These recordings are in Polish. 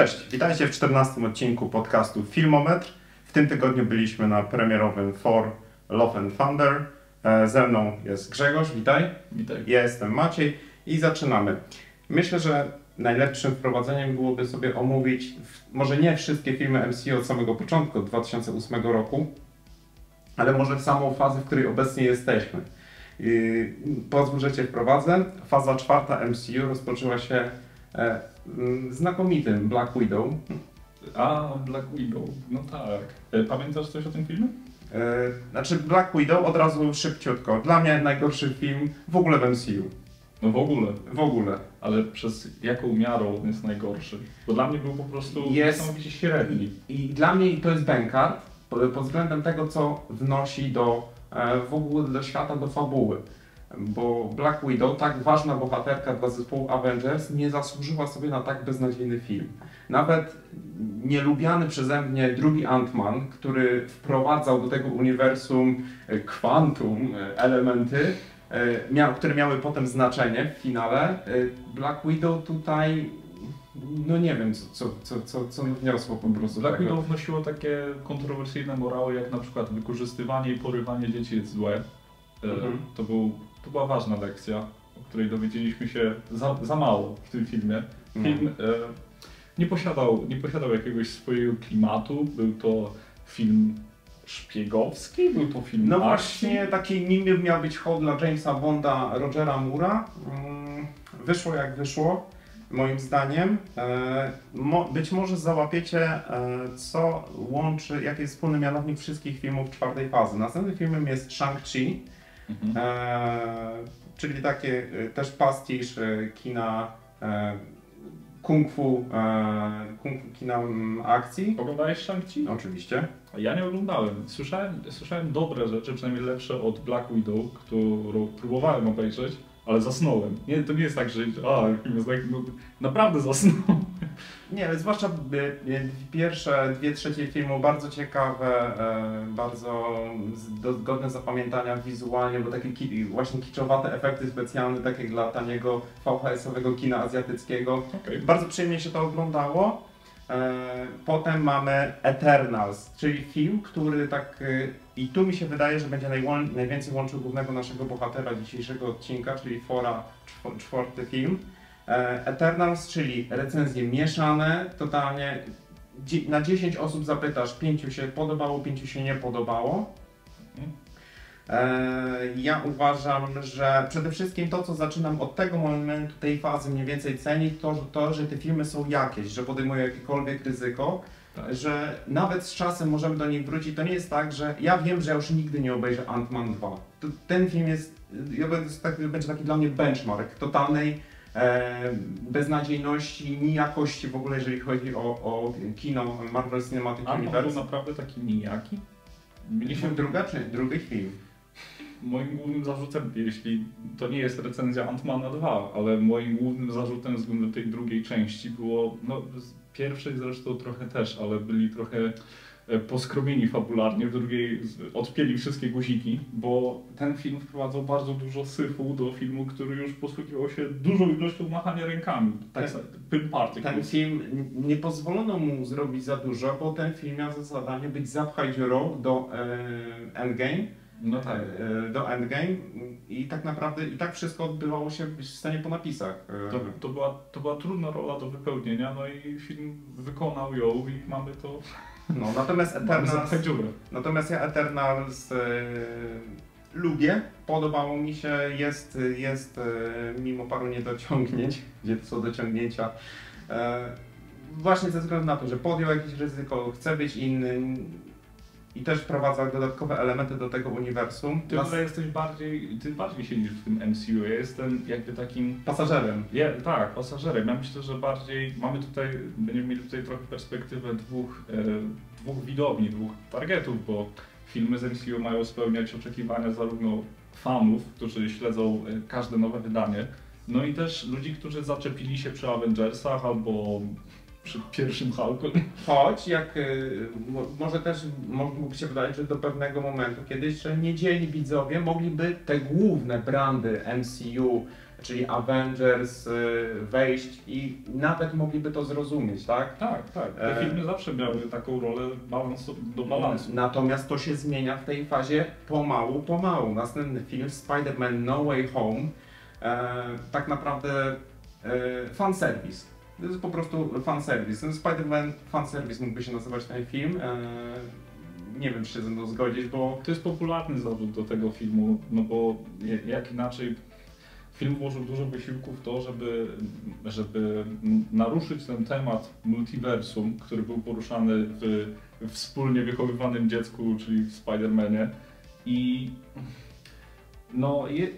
Cześć, witajcie w 14 odcinku podcastu Filmometr. W tym tygodniu byliśmy na premierowym For Love and Thunder. E, Ze mną jest Grzegorz, witaj. Witaj. Ja jestem Maciej i zaczynamy. Myślę, że najlepszym wprowadzeniem byłoby sobie omówić, może nie wszystkie filmy MCU od samego początku, od 2008 roku, ale może w samą fazę, w której obecnie jesteśmy. Pozwól, że Cię wprowadzę. Faza czwarta MCU rozpoczęła się znakomitym Black Widow. A, Black Widow, no tak. E, Pamiętasz coś o tym filmie? E, Znaczy Black Widow od razu szybciutko. Dla mnie najgorszy film w ogóle w MCU. No w ogóle. W ogóle. Ale przez jaką miarą on jest najgorszy? Bo dla mnie był po prostu Jest- niesamowicie średni. I, I dla mnie to jest bękart pod względem tego, co wnosi do e, w ogóle do świata, do fabuły. Bo Black Widow, tak ważna bohaterka dla zespołu Avengers, nie zasłużyła sobie na tak beznadziejny film. Nawet nielubiany przeze mnie drugi Ant-Man, który wprowadzał do tego uniwersum e, kwantum e, elementy, e, miał, które miały potem znaczenie w finale. Black Widow tutaj, no nie wiem, co, co, co, co, wniosło po prostu. Black. Widow wnosiło takie kontrowersyjne morały, jak na przykład wykorzystywanie i porywanie dzieci jest złe. Mhm. To, był, to była ważna lekcja, o której dowiedzieliśmy się za, za mało w tym filmie. No. Film e, nie, posiadał, nie posiadał jakiegoś swojego klimatu, był to film szpiegowski, był to film No akcji. właśnie, taki nim miał być hołd dla Jamesa Bonda, Rogera Moore'a. Mm, Wyszło jak wyszło, moim zdaniem. E, być może załapiecie, e, co łączy, jaki jest wspólny mianownik wszystkich filmów czwartej fazy. Następnym filmem jest Shang-Chi, Mhm. e, czyli takie e, też pastisz e, kina e, kung fu, e, kung fu kina akcji. Oglądałeś Shang-Chi? Oczywiście. Ja nie oglądałem. Słyszałem, słyszałem dobre rzeczy, przynajmniej lepsze od Black Widow, którą próbowałem obejrzeć, ale zasnąłem. Nie, to nie jest tak, że a, tak, no, naprawdę zasnąłem. Nie, zwłaszcza y, y, pierwsze dwie trzecie filmu bardzo ciekawe, e, bardzo godne zapamiętania wizualnie, bo takie ki, właśnie kiczowate efekty specjalne, takie dla taniego VHS-owego kina azjatyckiego. Okej. Bardzo przyjemnie się to oglądało. E, Potem mamy Eternals, czyli film, który tak y, i tu mi się wydaje, że będzie najwięcej łączył głównego naszego bohatera dzisiejszego odcinka, czyli Fora, czw- czwarty film. E, Eternals, czyli recenzje mieszane, totalnie na 10 osób zapytasz, pięciu się podobało, pięciu się nie podobało. E, Ja uważam, że przede wszystkim to, co zaczynam od tego momentu, tej fazy mniej więcej cenić, to, to że te filmy są jakieś, że podejmują jakiekolwiek ryzyko, Tak. że nawet z czasem możemy do nich wrócić. To nie jest tak, że ja wiem, że ja już nigdy nie obejrzę Ant-Man 2. To, ten film jest, ja będę, tak, będzie taki dla mnie benchmark totalnej beznadziejności, nijakości w ogóle, jeżeli chodzi o, o kino Marvel Cinematic A on był Universe. naprawdę taki nijaki? Mieliśmy druga czy drugi film? Moim głównym zarzutem, jeśli to nie jest recenzja Ant-Mana 2, ale moim głównym zarzutem względem tej drugiej części było, no pierwszej zresztą trochę też, ale byli trochę e, poskromieni fabularnie, w drugiej odpięli wszystkie guziki, bo ten film wprowadzał bardzo dużo syfu do filmu, który już posługiwał się dużą ilością machania rękami. Tak, Ten- sa- Pym. Ten film nie pozwolono mu zrobić za dużo, bo ten film miał za zadanie być zapchaj dziurą do e, Endgame. No tak. e, do Endgame i tak naprawdę i tak wszystko odbywało się w scenie po napisach. E, To, to, była, to była trudna rola do wypełnienia, no i film wykonał ją i mamy to No, natomiast Eternals, natomiast ja Eternals e, lubię, podobało mi się, jest, jest e, mimo paru niedociągnięć, gdzie to są dociągnięcia, e, właśnie ze względu na to, że podjął jakieś ryzyko, chce być inny i też wprowadza dodatkowe elementy do tego uniwersum. Ty Nas- jesteś bardziej, ty bardziej siedzisz w tym MCU, ja jestem jakby takim, pasażerem. ja, tak, pasażerem. Ja myślę, że bardziej, mamy tutaj, będziemy mieli tutaj trochę perspektywę dwóch, e, dwóch widowni, dwóch targetów, bo filmy z MCU mają spełniać oczekiwania zarówno fanów, którzy śledzą e, każde nowe wydanie, no i też ludzi, którzy zaczepili się przy Avengersach albo przy pierwszym Hulku. Choć jak y, mo- może też mógłby się wydawać, że do pewnego momentu kiedyś, że niedzielni widzowie mogliby te główne brandy MCU czyli Avengers, y, wejść i nawet mogliby to zrozumieć, tak? Tak, tak. Te E. filmy zawsze miały taką rolę balansu, do balansu. Natomiast to się zmienia w tej fazie pomału, pomału. Następny film, Spider-Man No Way Home, e, tak naprawdę e, fanserwis. To jest po prostu fanserwis. Ten Spider-Man fanserwis mógłby się nazywać ten film. E, nie wiem, czy się ze mną zgodzić, bo To jest popularny zarzut do tego filmu, no bo jak inaczej film włożył dużo wysiłku w to, żeby, żeby naruszyć ten temat multiversum, który był poruszany w wspólnie wychowywanym dziecku, czyli w Spider-Manie. I no, je,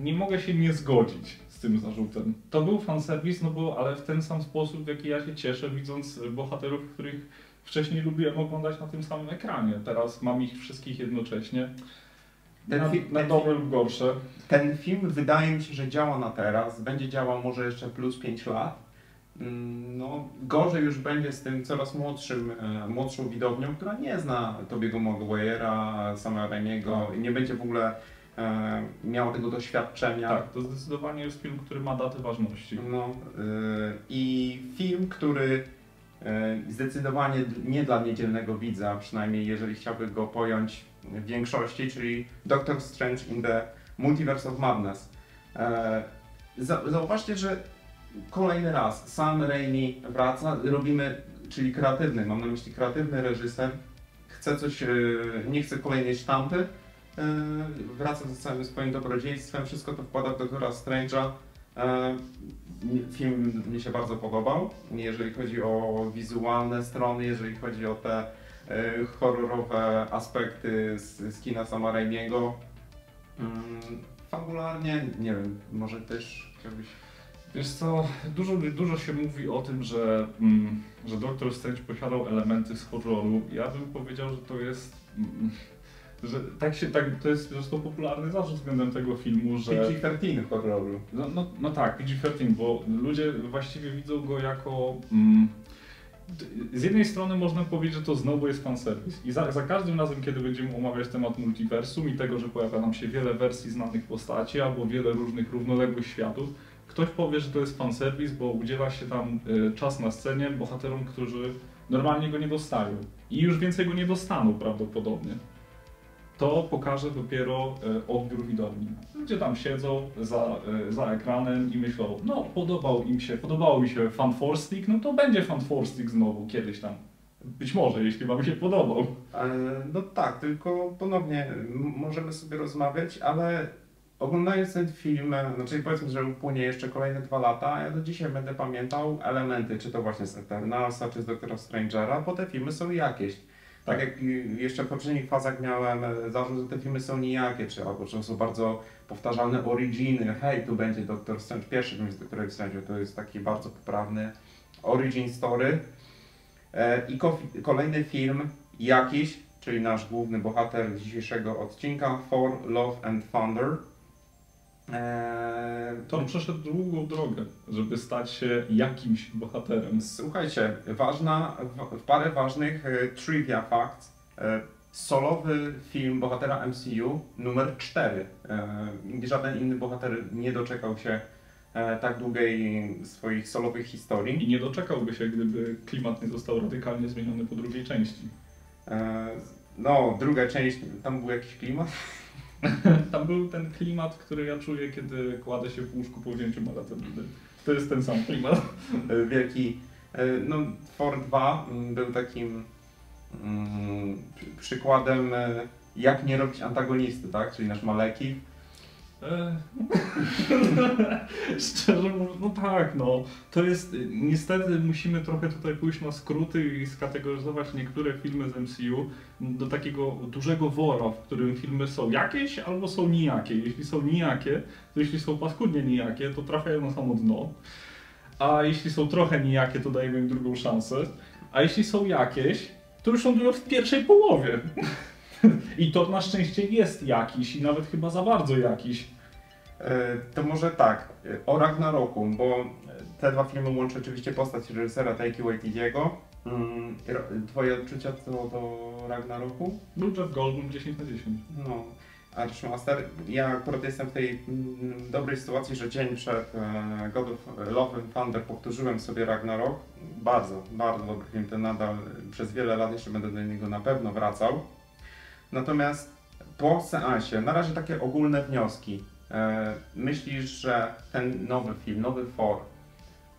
nie mogę się nie zgodzić tym zarzutem. To był fanserwis, no bo, ale w ten sam sposób, w jaki ja się cieszę, widząc bohaterów, których wcześniej lubiłem oglądać na tym samym ekranie. Teraz mam ich wszystkich jednocześnie. Ten na, fi- na dobre lub gorsze. ten film wydaje mi się, że działa na teraz. Będzie działał może jeszcze plus 5 lat. Mm, No, gorzej już będzie z tym coraz młodszym, e, młodszą widownią, która nie zna Tobiego Maguire'a, Sama Raimiego i nie będzie w ogóle e, miała tego doświadczenia. Tak, to zdecydowanie jest film, który ma datę ważności. No, y, I film, który y, zdecydowanie nie dla niedzielnego widza, przynajmniej jeżeli chciałby go pojąć w większości, czyli Doctor Strange in the Multiverse of Madness. E, za- Zauważcie, że kolejny raz Sam Raimi wraca, robimy, czyli kreatywny, mam na myśli kreatywny reżyser, chce coś, nie chce kolejnej sztampy, wraca ze całym swoim dobrodziejstwem, wszystko to wkłada w Doktora Strange'a. E, Film mi się bardzo podobał, jeżeli chodzi o wizualne strony, jeżeli chodzi o te e, horrorowe aspekty z, z kina Sama Raimiego. Mm, Fabularnie, nie wiem, może też chciałbyś... Wiesz co, dużo, dużo się mówi o tym, że, mm, że Doctor Strange posiadał elementy z horroru. Ja bym powiedział, że to jest... Że tak się, tak, to jest zresztą popularny zarzut względem tego filmu, że... PG-13 horroru. No, no, no tak, PG-13, bo ludzie właściwie widzą go jako... Mm, z jednej strony można powiedzieć, że to znowu jest fanserwis i za, za każdym razem, kiedy będziemy omawiać temat multiversum i tego, że pojawia nam się wiele wersji znanych postaci albo wiele różnych równoległych światów, ktoś powie, że to jest fanserwis, bo udziela się tam y, czas na scenie bohaterom, którzy normalnie go nie dostają i już więcej go nie dostaną prawdopodobnie to pokaże dopiero e, odbiór widowni. Ludzie tam siedzą za, e, za ekranem i myślą, no podobał im się, podobało mi się Fan Four Stick, no to będzie Fan Four Stick znowu kiedyś tam. Być może, jeśli wam się podobał. E, No tak, tylko ponownie możemy sobie rozmawiać, ale oglądając ten film, znaczy powiedzmy, że upłynie jeszcze kolejne dwa lata, ja do dzisiaj będę pamiętał elementy, czy to właśnie z Eternalsa, czy z Doktora Strangera, bo te filmy są jakieś. Tak jak jeszcze w poprzednich fazach miałem e, zarzut, że te filmy są nijakie, czy albo że są bardzo powtarzalne originy. Hej, tu będzie Doktor Strange, pierwszy film z Doktorem Strange, to jest taki bardzo poprawny origin story. E, I ko- kolejny film jakiś, czyli nasz główny bohater dzisiejszego odcinka, For Love and Thunder. E, To on przeszedł długą drogę, żeby stać się jakimś bohaterem. Słuchajcie, ważna, w, parę ważnych e, trivia facts. E, solowy film bohatera MCU numer 4. E, żaden inny bohater nie doczekał się e, tak długiej swoich solowych historii. I nie doczekałby się, gdyby klimat nie został radykalnie zmieniony po drugiej części. E, no, druga część, tam był jakiś klimat. Był ten klimat, który ja czuję, kiedy kładę się w łóżku po wzięciu melatodyny. To jest ten sam klimat. Wielki. e, No, Thor 2 mm, był takim mm, przy- przykładem, e, jak nie robić antagonisty, tak? Czyli nasz Maleki. E, Szczerze mówiąc, no tak, no. To jest, niestety musimy trochę tutaj pójść na skróty i skategoryzować niektóre filmy z MCU do takiego dużego wora, w którym filmy są jakieś albo są nijakie. Jeśli są nijakie, to jeśli są paskudnie nijakie, to trafiają na samo dno. A jeśli są trochę nijakie, to dajemy im drugą szansę. A jeśli są jakieś, to już są w pierwszej połowie. I to na szczęście jest jakiś i nawet chyba za bardzo jakiś. E, To może tak, e, o Ragnaroku, bo te dwa filmy łączy oczywiście postać reżysera Taiki Waititiego. Mm, Twoje odczucia co do Ragnaroku? Był Jeff Goldblum 10 na 10. No, Archmaster. Ja akurat jestem w tej mm, dobrej sytuacji, że dzień przed e, God of Love and Thunder powtórzyłem sobie Ragnarok. Bardzo, bardzo dobry film, ten nadal przez wiele lat jeszcze będę do niego na pewno wracał. Natomiast po seansie, na razie takie ogólne wnioski. E, myślisz, że ten nowy film, nowy Thor,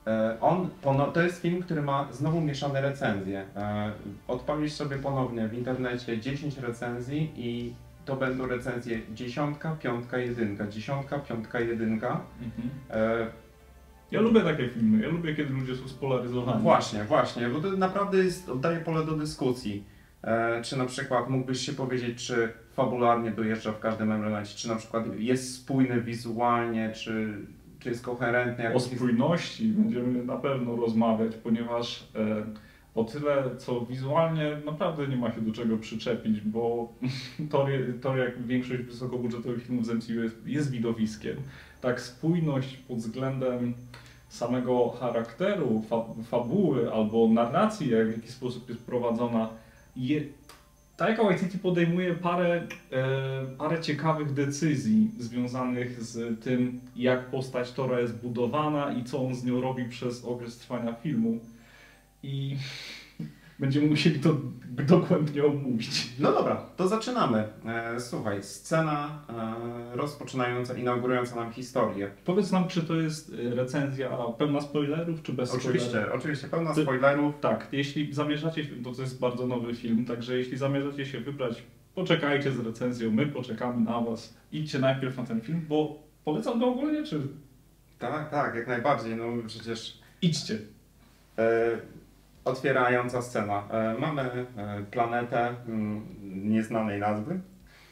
e, on, to jest film, który ma znowu mieszane recenzje. E, odpalisz sobie ponownie w internecie 10 recenzji i to będą recenzje dziesiątka, piątka, jedynka, dziesiątka, piątka, jedynka. Mhm. Ja lubię takie filmy, ja lubię kiedy ludzie są spolaryzowani. Właśnie, właśnie, bo to naprawdę jest, oddaje pole do dyskusji. E, czy na przykład mógłbyś się powiedzieć, czy fabularnie dojeżdża w każdym elemencie, czy na przykład jest spójny wizualnie, czy, czy jest koherentny? jak O spójności będziemy na pewno rozmawiać, ponieważ e, o tyle, co wizualnie naprawdę nie ma się do czego przyczepić, bo to, to jak większość wysokobudżetowych filmów z MCU jest, jest widowiskiem. Tak spójność pod względem samego charakteru, fa, fabuły albo narracji, jak w jaki sposób jest prowadzona, je, Taika Waititi podejmuje parę, e, parę ciekawych decyzji związanych z tym, jak postać Tora jest budowana i co on z nią robi przez okres trwania filmu. I będziemy musieli to dogłębnie omówić. No dobra, to zaczynamy. E, słuchaj, scena e, rozpoczynająca, inaugurująca nam historię. Powiedz nam, czy to jest e, recenzja pełna spoilerów, czy bez spoilerów? Oczywiście, oczywiście pełna Ty- spoilerów. Tak, jeśli zamierzacie, to to jest bardzo nowy film, także jeśli zamierzacie się wybrać, poczekajcie z recenzją, my poczekamy na was. Idźcie najpierw na ten film, bo polecam go ogólnie, czy Tak, tak, jak najbardziej. No przecież idźcie. E, otwierająca scena. E, mamy e, planetę mm, nieznanej nazwy.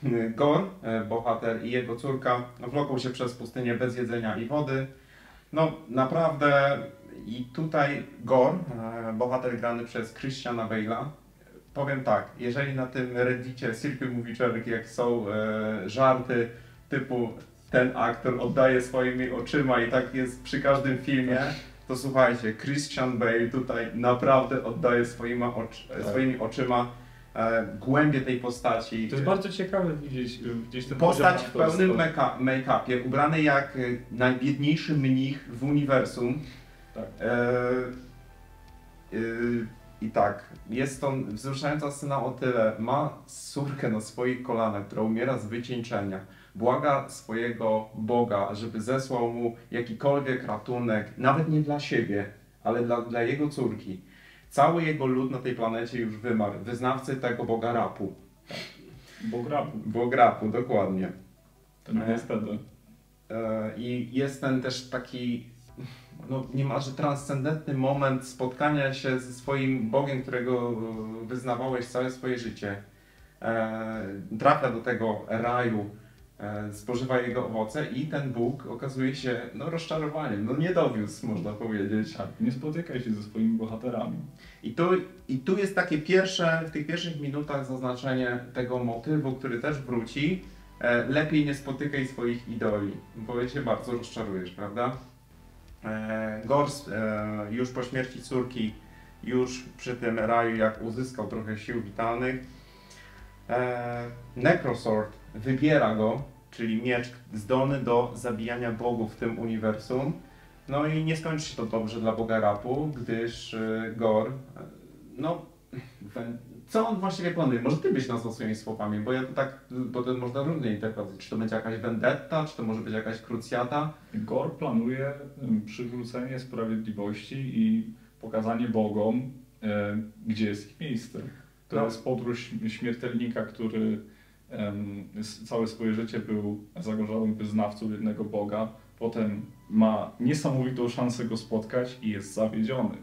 E, Gor, bohater i jego córka wloką się przez pustynię bez jedzenia i wody. No naprawdę i tutaj Gor, bohater grany przez Christiana Bale'a, powiem tak, jeżeli na tym reddicie Circle Movie Czerk, jak są żarty typu ten aktor oddaje swoimi oczyma i tak jest przy każdym filmie, to słuchajcie, Christian Bale tutaj naprawdę oddaje swoimi, ocz, Tak. swoimi oczyma e, głębie tej postaci. To jest bardzo ciekawe widzieć gdzieś ten Postać w pełnym make-upie, ubrany jak y, najbiedniejszy mnich w uniwersum. Tak. E, y, I tak, jest to wzruszająca scena o tyle. Ma córkę na swoich kolanach, która umiera z wycieńczenia. Błaga swojego Boga, żeby zesłał mu jakikolwiek ratunek, nawet nie dla siebie, ale dla, dla jego córki. Cały jego lud na tej planecie już wymarł. Wyznawcy tego Boga rapu. Bo grabu, Bóg rapu, dokładnie. ten E. niestety. E, I jest ten też taki no, niemalże transcendentny moment spotkania się ze swoim Bogiem, którego wyznawałeś całe swoje życie. E, trafia do tego raju, spożywa jego owoce i ten Bóg okazuje się no, rozczarowaniem. No nie dowiózł, można powiedzieć. Tak, nie spotykaj się ze swoimi bohaterami. I tu, I tu jest takie pierwsze, w tych pierwszych minutach zaznaczenie tego motywu, który też wróci. E, lepiej nie spotykaj swoich idoli, bo się bardzo rozczarujesz, prawda? E, Gors e, już po śmierci córki, już przy tym raju, jak uzyskał trochę sił witalnych, e, Necrosword wybiera go, czyli miecz zdolny do zabijania bogów w tym uniwersum. No i nie skończy się to dobrze dla Boga Rapu, gdyż y, Gor, y, no, co on właściwie planuje? Może ty byś nazwał swoimi słowami, bo ja to tak, bo to można różnie interpretować. Czy to będzie jakaś vendetta, czy to może być jakaś krucjata? Gor planuje em, przywrócenie sprawiedliwości i pokazanie bogom, gdzie jest ich miejsce. To No. jest podróż śmiertelnika, który całe swoje życie był zagorzałym wyznawcą jednego boga. Potem ma niesamowitą szansę go spotkać i jest zawiedziony.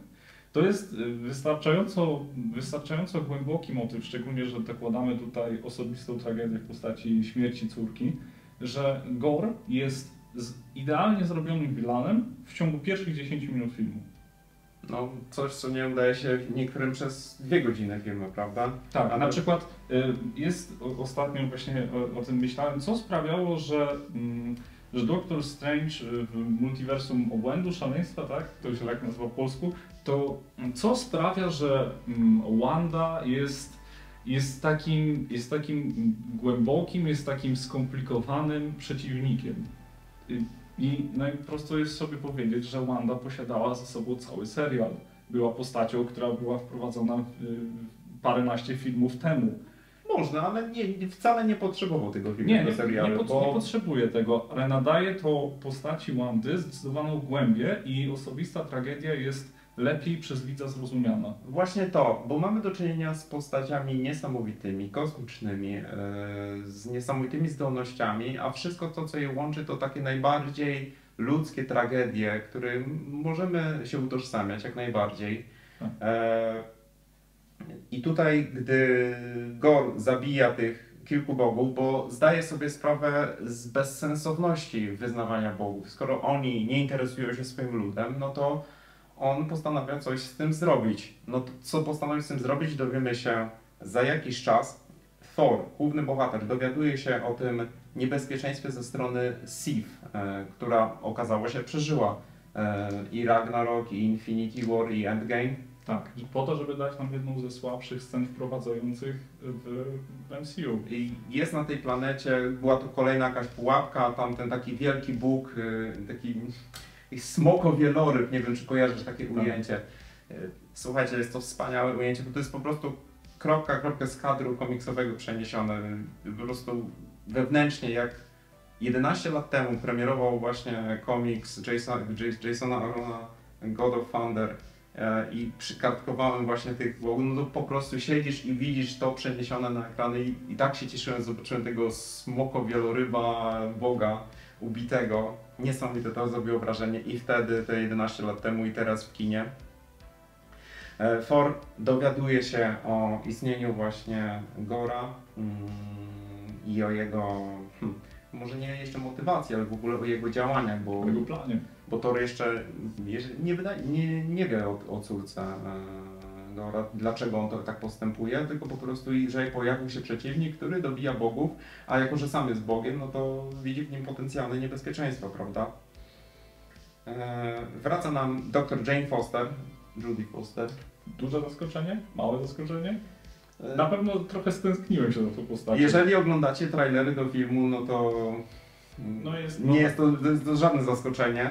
To jest y, wystarczająco, wystarczająco głęboki motyw, szczególnie, że dokładamy tutaj osobistą tragedię w postaci śmierci córki, że Gor jest idealnie zrobionym vilanem w ciągu pierwszych 10 minut filmu. No, coś, co nie udaje się niektórym przez dwie godziny filmu, prawda? Tak, a na przykład y, jest ostatnio właśnie o, o tym myślałem, co sprawiało, że, mm, że Doctor Strange y, w multiversum obłędu, szaleństwa, tak? To się tak nazywa po polsku, to mm, co sprawia, że mm, Wanda jest jest takim, jest takim głębokim, jest takim skomplikowanym przeciwnikiem. I, najprosto jest sobie powiedzieć, że Wanda posiadała ze sobą cały serial. Była postacią, która była wprowadzona w paręnaście filmów temu. Można, ale nie, wcale nie potrzebował tego filmu, Nie, tego serialu, nie, bo... nie potrzebuje tego, ale nadaje to postaci Wandy zdecydowaną głębię i osobista tragedia jest lepiej przez widza zrozumiana. Właśnie to, bo mamy do czynienia z postaciami niesamowitymi, kosmicznymi, e, z niesamowitymi zdolnościami, a wszystko to, co je łączy, to takie najbardziej ludzkie tragedie, którym możemy się utożsamiać jak najbardziej. Tak. E, I tutaj, gdy Gor zabija tych kilku bogów, bo zdaje sobie sprawę z bezsensowności wyznawania bogów. Skoro oni nie interesują się swoim ludem, no to on postanawia coś z tym zrobić. No to co postanowił z tym zrobić, dowiemy się za jakiś czas. Thor, główny bohater, dowiaduje się o tym niebezpieczeństwie ze strony Sif, e, która okazało się przeżyła e, i Ragnarok, i Infinity War, i Endgame. Tak. I po to, żeby dać nam jedną ze słabszych scen wprowadzających w, MCU. I jest na tej planecie, była tu kolejna jakaś pułapka, tam ten taki wielki Bóg, y, taki smoko wieloryb, nie wiem czy kojarzysz takie Tak. ujęcie. Y, Słuchajcie, jest to wspaniałe ujęcie, bo to jest po prostu kropka, kropka z kadru komiksowego przeniesione. Po prostu wewnętrznie, jak 11 lat temu premierował właśnie komiks Jason, Jas- Jasona Arona God of Thunder e, i przykartkowałem właśnie tych bogów, no to po prostu siedzisz i widzisz to przeniesione na ekrany i, i tak się cieszyłem, zobaczyłem tego smoko wieloryba boga ubitego. Niesamowite to zrobiło wrażenie i wtedy, te 11 lat temu i teraz w kinie. E, Thor dowiaduje się o istnieniu właśnie Gora mm, i o jego, hmm, może nie jeszcze motywacji, ale w ogóle o jego działaniach, bo W jego planie. bo Thor jeszcze nie, nie, nie wie o, o córce Gora, dlaczego on to tak postępuje, tylko po prostu, że pojawił się przeciwnik, który dobija bogów, a jako, że sam jest bogiem, no to widzi w nim potencjalne niebezpieczeństwo, prawda? E, wraca nam dr Jane Foster, Judy Foster. Duże zaskoczenie? Małe zaskoczenie? E, Na pewno trochę stęskniłem się za tą postacią. Jeżeli oglądacie trailery do filmu, no to No jest- nie jest to, to, jest to żadne zaskoczenie.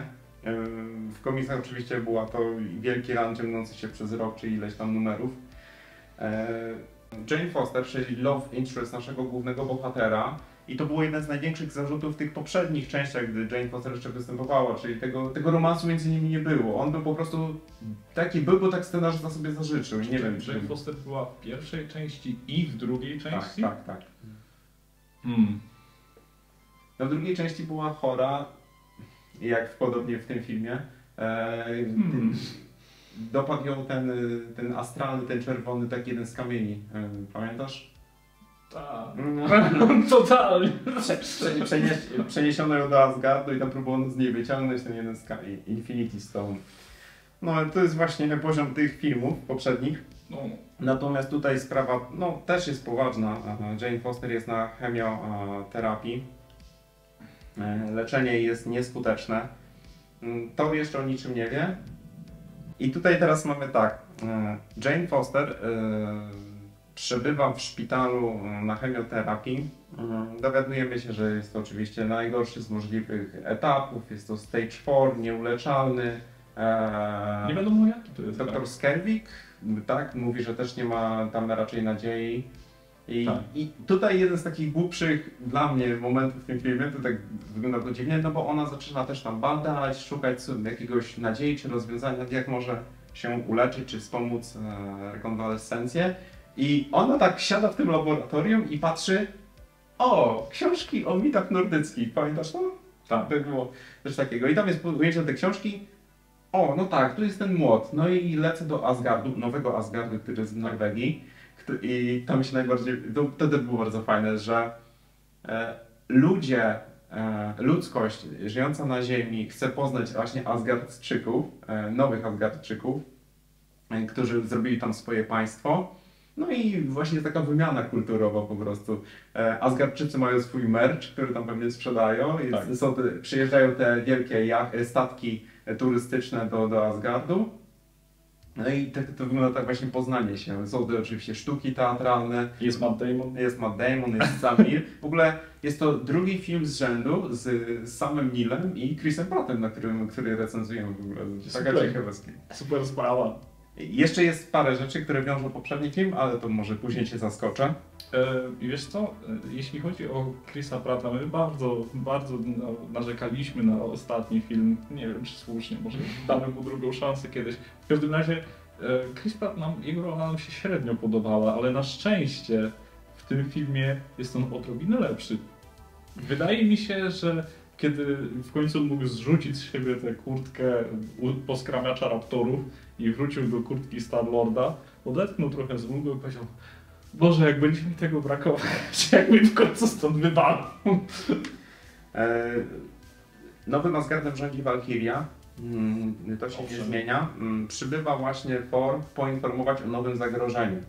W komiksach oczywiście była to wielki run ciągnący się przez rok czy ileś tam numerów. Jane Foster, czyli love interest naszego głównego bohatera i to było jeden z największych zarzutów w tych poprzednich częściach, gdy Jane Foster jeszcze występowała, czyli tego, tego romansu między nimi nie było. On był po prostu taki był, bo tak scenarzysta sobie zażyczył nie wiem czy... Jane Foster była w pierwszej części i w drugiej Tak, części? tak, tak. Hmm. No w drugiej części była chora, jak podobnie w tym filmie. E, Hmm. Dopadł ją ten, ten astralny, ten czerwony, taki jeden z kamieni. E, Pamiętasz? Tak. No. Totalnie. Prze, prze, przenieś, przeniesiono ją do Asgardu i tam próbowano z niej wyciągnąć ten jeden z kamieni, Infinity Stone. No ale to jest właśnie poziom tych filmów poprzednich. No, Natomiast tutaj sprawa no, też jest poważna. Jane Foster jest na chemioterapii. E, Leczenie jest nieskuteczne. Mm, To jeszcze o niczym nie wie. I tutaj teraz mamy tak. e, Jane Foster e, przebywa w szpitalu na chemioterapii. Dowiadujemy się, że jest to oczywiście najgorszy z możliwych etapów. Jest to stage 4, nieuleczalny. Nie wiadomo jaki to jest. Doktor Skerwik, tak, mówi, że też nie ma tam raczej nadziei. I, Tak. I tutaj jeden z takich głupszych dla mnie momentów w tym filmie, to tak wygląda to dziwnie, no bo ona zaczyna też tam badać, szukać jakiegoś nadziei czy rozwiązania, jak może się uleczyć czy wspomóc e, rekonwalescencję. I ona tak siada w tym laboratorium i patrzy, o, książki o mitach nordyckich, pamiętasz to? Tak, to było coś takiego. I tam jest ujęcie tej książki, o, no tak, tu jest ten młot. No i lecę do Asgardu, nowego Asgardu, który jest w Norwegii. I tam się najbardziej. To wtedy było bardzo fajne, że e, ludzie, e, ludzkość żyjąca na Ziemi chce poznać właśnie Asgardczyków, e, nowych Asgardczyków, którzy zrobili tam swoje państwo. No i właśnie taka wymiana kulturowa po prostu. Asgardczycy mają swój merch, który tam pewnie sprzedają. Jest, Tak. są przyjeżdżają te wielkie statki turystyczne do, do Asgardu. No i to, to wygląda tak właśnie poznanie się. Są to oczywiście sztuki teatralne, Jest Matt Damon. jest Matt Damon, jest Sam Neill. W ogóle jest to drugi film z rzędu z, z samym Neilem i Chrisem Prattem, na którym, który recenzujemy w ogóle. Taka Super. ciekawostka. Super sprawa. Jeszcze jest parę rzeczy, które wiążą poprzedni film, ale to może później cię zaskoczę. E, wiesz co, E, jeśli chodzi o Chrisa Pratta, my bardzo, bardzo na- narzekaliśmy na ostatni film. Nie wiem, czy słusznie, może damy mu drugą szansę kiedyś. W każdym razie e, Chris Pratt, nam, jego rola nam się średnio podobała, ale na szczęście w tym filmie jest on odrobinę lepszy. Wydaje mi się, że kiedy w końcu mógł zrzucić z siebie tę kurtkę poskramiacza raptorów i wrócił do kurtki Star-Lorda, odetchnął trochę z ulgą i powiedział Boże, jak będzie mi tego brakować, jak mnie w końcu stąd wywalą. E, nowym Asgardem rządzi Valkyria. Mm, To się nie zmienia. Mm, Przybywa właśnie Thor poinformować o nowym zagrożeniu.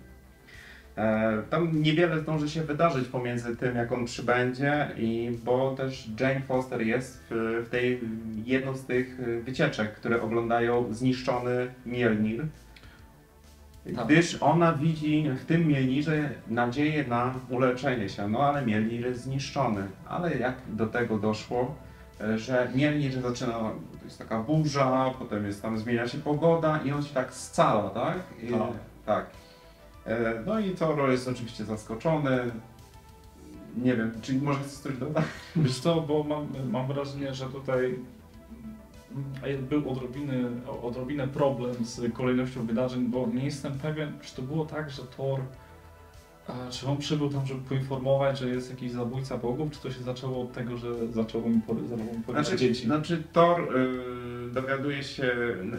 E, Tam niewiele zdąży się wydarzyć pomiędzy tym, jak on przybędzie, i bo też Jane Foster jest w, w tej jedną z tych wycieczek, które oglądają zniszczony Mjolnir. Tak. Gdyż ona widzi w tym Mjolnirze nadzieję na uleczenie się, no ale Mjolnir jest zniszczony. Ale jak do tego doszło, e, że Mjolnir zaczyna, to jest taka burza, potem jest tam, zmienia się pogoda i on się tak scala, tak? I, Tak. E, No i Thor jest oczywiście zaskoczony. Nie wiem, czy może chcesz coś dodać? Wiesz co, bo mam, mam wrażenie, że tutaj był odrobiny, odrobinę problem z kolejnością wydarzeń, bo nie jestem pewien, czy to było tak, że Thor, a, czy on przybył tam, żeby poinformować, że jest jakiś zabójca bogów, czy to się zaczęło od tego, że zaczęło mi porywać Znaczy, dzieci? znaczy Thor y, dowiaduje się,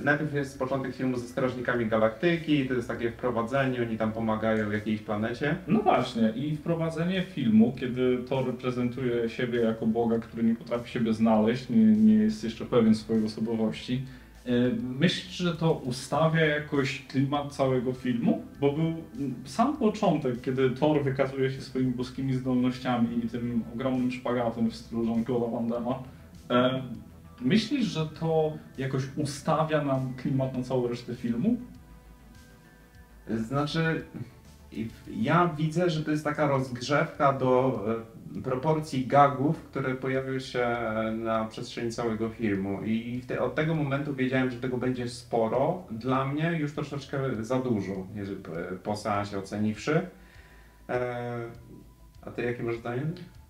najpierw jest początek filmu ze Strażnikami Galaktyki, to jest takie wprowadzenie, oni tam pomagają jakiejś planecie. No właśnie, i wprowadzenie filmu, kiedy Thor prezentuje siebie jako Boga, który nie potrafi siebie znaleźć, nie, nie jest jeszcze pewien swojej osobowości. Yy, Myślisz, że to ustawia jakoś klimat całego filmu? Bo był sam początek, kiedy Thor wykazuje się swoimi boskimi zdolnościami i tym ogromnym szpagatem w stylu Jean-Claude'a Van Damme'a. Yy, Myślisz, że to jakoś ustawia nam klimat na całą resztę filmu? Znaczy, ja widzę, że to jest taka rozgrzewka do e, proporcji gagów, które pojawią się na przestrzeni całego filmu. I te, od tego momentu wiedziałem, że tego będzie sporo. Dla mnie już troszeczkę za dużo, jeżeli, po seansie oceniwszy. E, a ty jakie masz zdanie?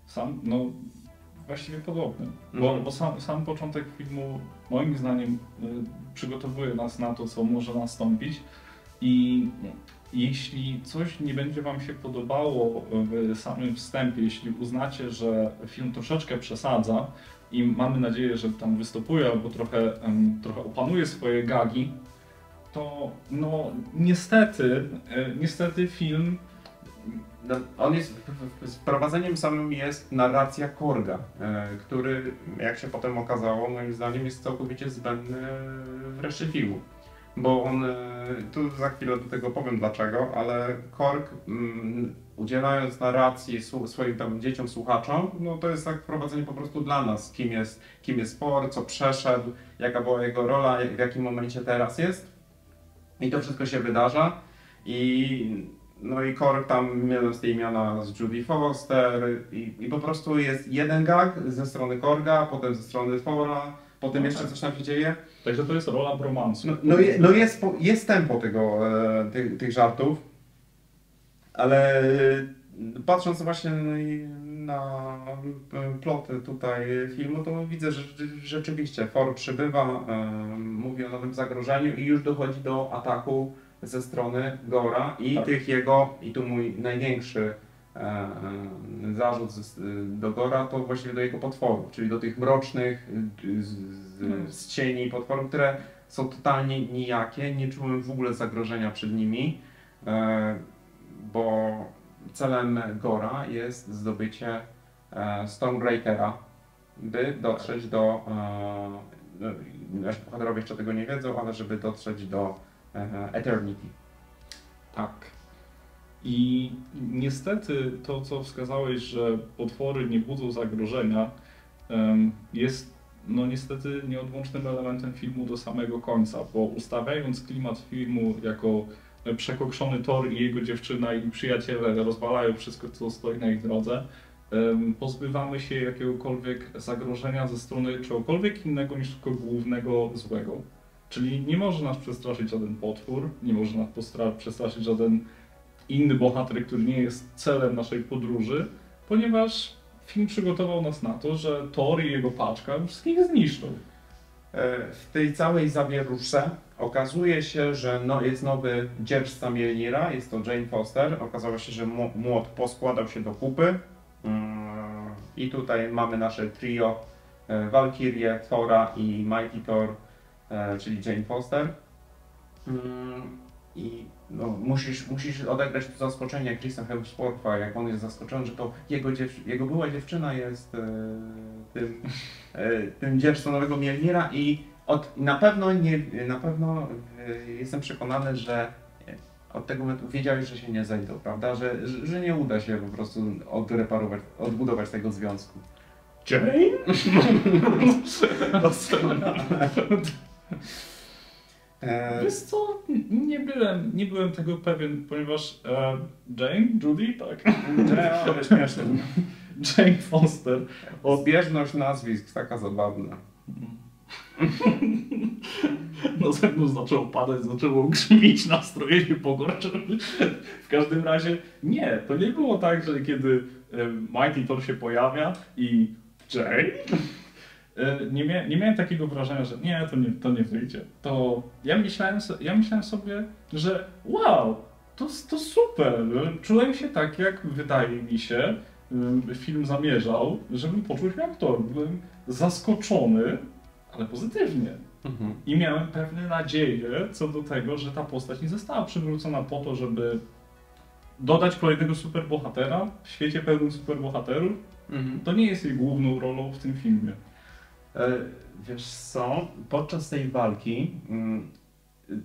Sam, no właściwie podobny. Bo, Mhm. bo sam, sam początek filmu moim zdaniem y, przygotowuje nas na to, co może nastąpić i jeśli coś nie będzie Wam się podobało w samym wstępie, jeśli uznacie, że film troszeczkę przesadza i mamy nadzieję, że tam wystopuje albo trochę, trochę opanuje swoje gagi, to no niestety, y, niestety film No, on jest, wprowadzeniem samym jest narracja Korga, e, który, jak się potem okazało, moim zdaniem jest całkowicie zbędny w reszcie filmu. Bo on, e, tu za chwilę do tego powiem dlaczego, ale Korg mm, udzielając narracji swoim tam dzieciom, słuchaczom, no to jest tak wprowadzenie po prostu dla nas, kim jest, kim jest Thor, co przeszedł, jaka była jego rola, w jakim momencie teraz jest. I to wszystko się wydarza. I no i Korg tam miałem z tej imiona z Judy Foster i, i po prostu jest jeden gag ze strony Korga, potem ze strony Thora, potem No jeszcze tak. coś tam się dzieje. Także to jest rola bromansu. No, no, je, no jest, jest tempo tego, e, tych, tych żartów, ale e, patrząc właśnie na e, ploty tutaj filmu, to widzę, że rzeczywiście Thor przybywa, mówi o nowym zagrożeniu i już dochodzi do ataku ze strony Gora i Tak. tych jego, i tu mój największy zarzut do Gora to właściwie do jego potworów, czyli do tych mrocznych z, z, z cieni potworów, które są totalnie nijakie, nie czułem w ogóle zagrożenia przed nimi, e, bo celem Gora jest zdobycie e, Stormbreakera, by dotrzeć do, e, no, nasi bohaterowie jeszcze tego nie wiedzą, ale żeby dotrzeć do e, Eternity. Tak. I niestety to, co wskazałeś, że potwory nie budzą zagrożenia, jest no niestety nieodłącznym elementem filmu do samego końca, bo ustawiając klimat filmu jako przekokszony Thor i jego dziewczyna i przyjaciele rozwalają wszystko, co stoi na ich drodze, pozbywamy się jakiegokolwiek zagrożenia ze strony czegokolwiek innego niż tylko głównego złego. Czyli nie może nas przestraszyć żaden potwór, nie może nas przestraszyć żaden inny bohater, który nie jest celem naszej podróży, ponieważ film przygotował nas na to, że Thor i jego paczka wszystkich zniszczą. E, W tej całej zawierusze okazuje się, że no, jest nowy dzierżca Mjolnira, jest to Jane Foster. Okazało się, że młot poskładał się do kupy. Mm, I tutaj mamy nasze trio e, Valkyrie, Thora i Mighty Thor, e, czyli Jane Foster. I no, musisz, musisz odegrać to zaskoczenie Chrisa Hemswortha, jak on jest zaskoczony, że to jego, dziew- jego była dziewczyna jest e, tym, e, tym dzierżcą nowego Mjolnira i od, na pewno nie, na pewno e, jestem przekonany, że od tego momentu wiedziałeś, że się nie zejdą, prawda? Że, że, że nie uda się po prostu odreparować, odbudować tego związku. Jane? E, Wiesz co, nie byłem, nie byłem tego pewien, ponieważ e, Jane, Judy, tak, ale śmieszne. Jane Foster. O, zbieżność nazwisk, taka zabawna. No ze mną zaczął padać, zaczęło grzmić, nastroje się pogorszyły. W każdym razie nie, to nie było tak, że kiedy e, Mighty Thor się pojawia i Jane, nie, mia nie miałem takiego wrażenia, że nie, to nie, to nie wyjdzie. To ja myślałem, so ja myślałem sobie, że wow, to, to super. Czułem się tak, jak wydaje mi się, y, film zamierzał, żebym poczuł się jak Thor. Byłem zaskoczony, ale pozytywnie. Mhm. I miałem pewne nadzieje co do tego, że ta postać nie została przywrócona po to, żeby dodać kolejnego superbohatera w świecie pełnym superbohaterów. Mhm. To nie jest jej główną rolą w tym filmie. E, Wiesz co, podczas tej walki, mm,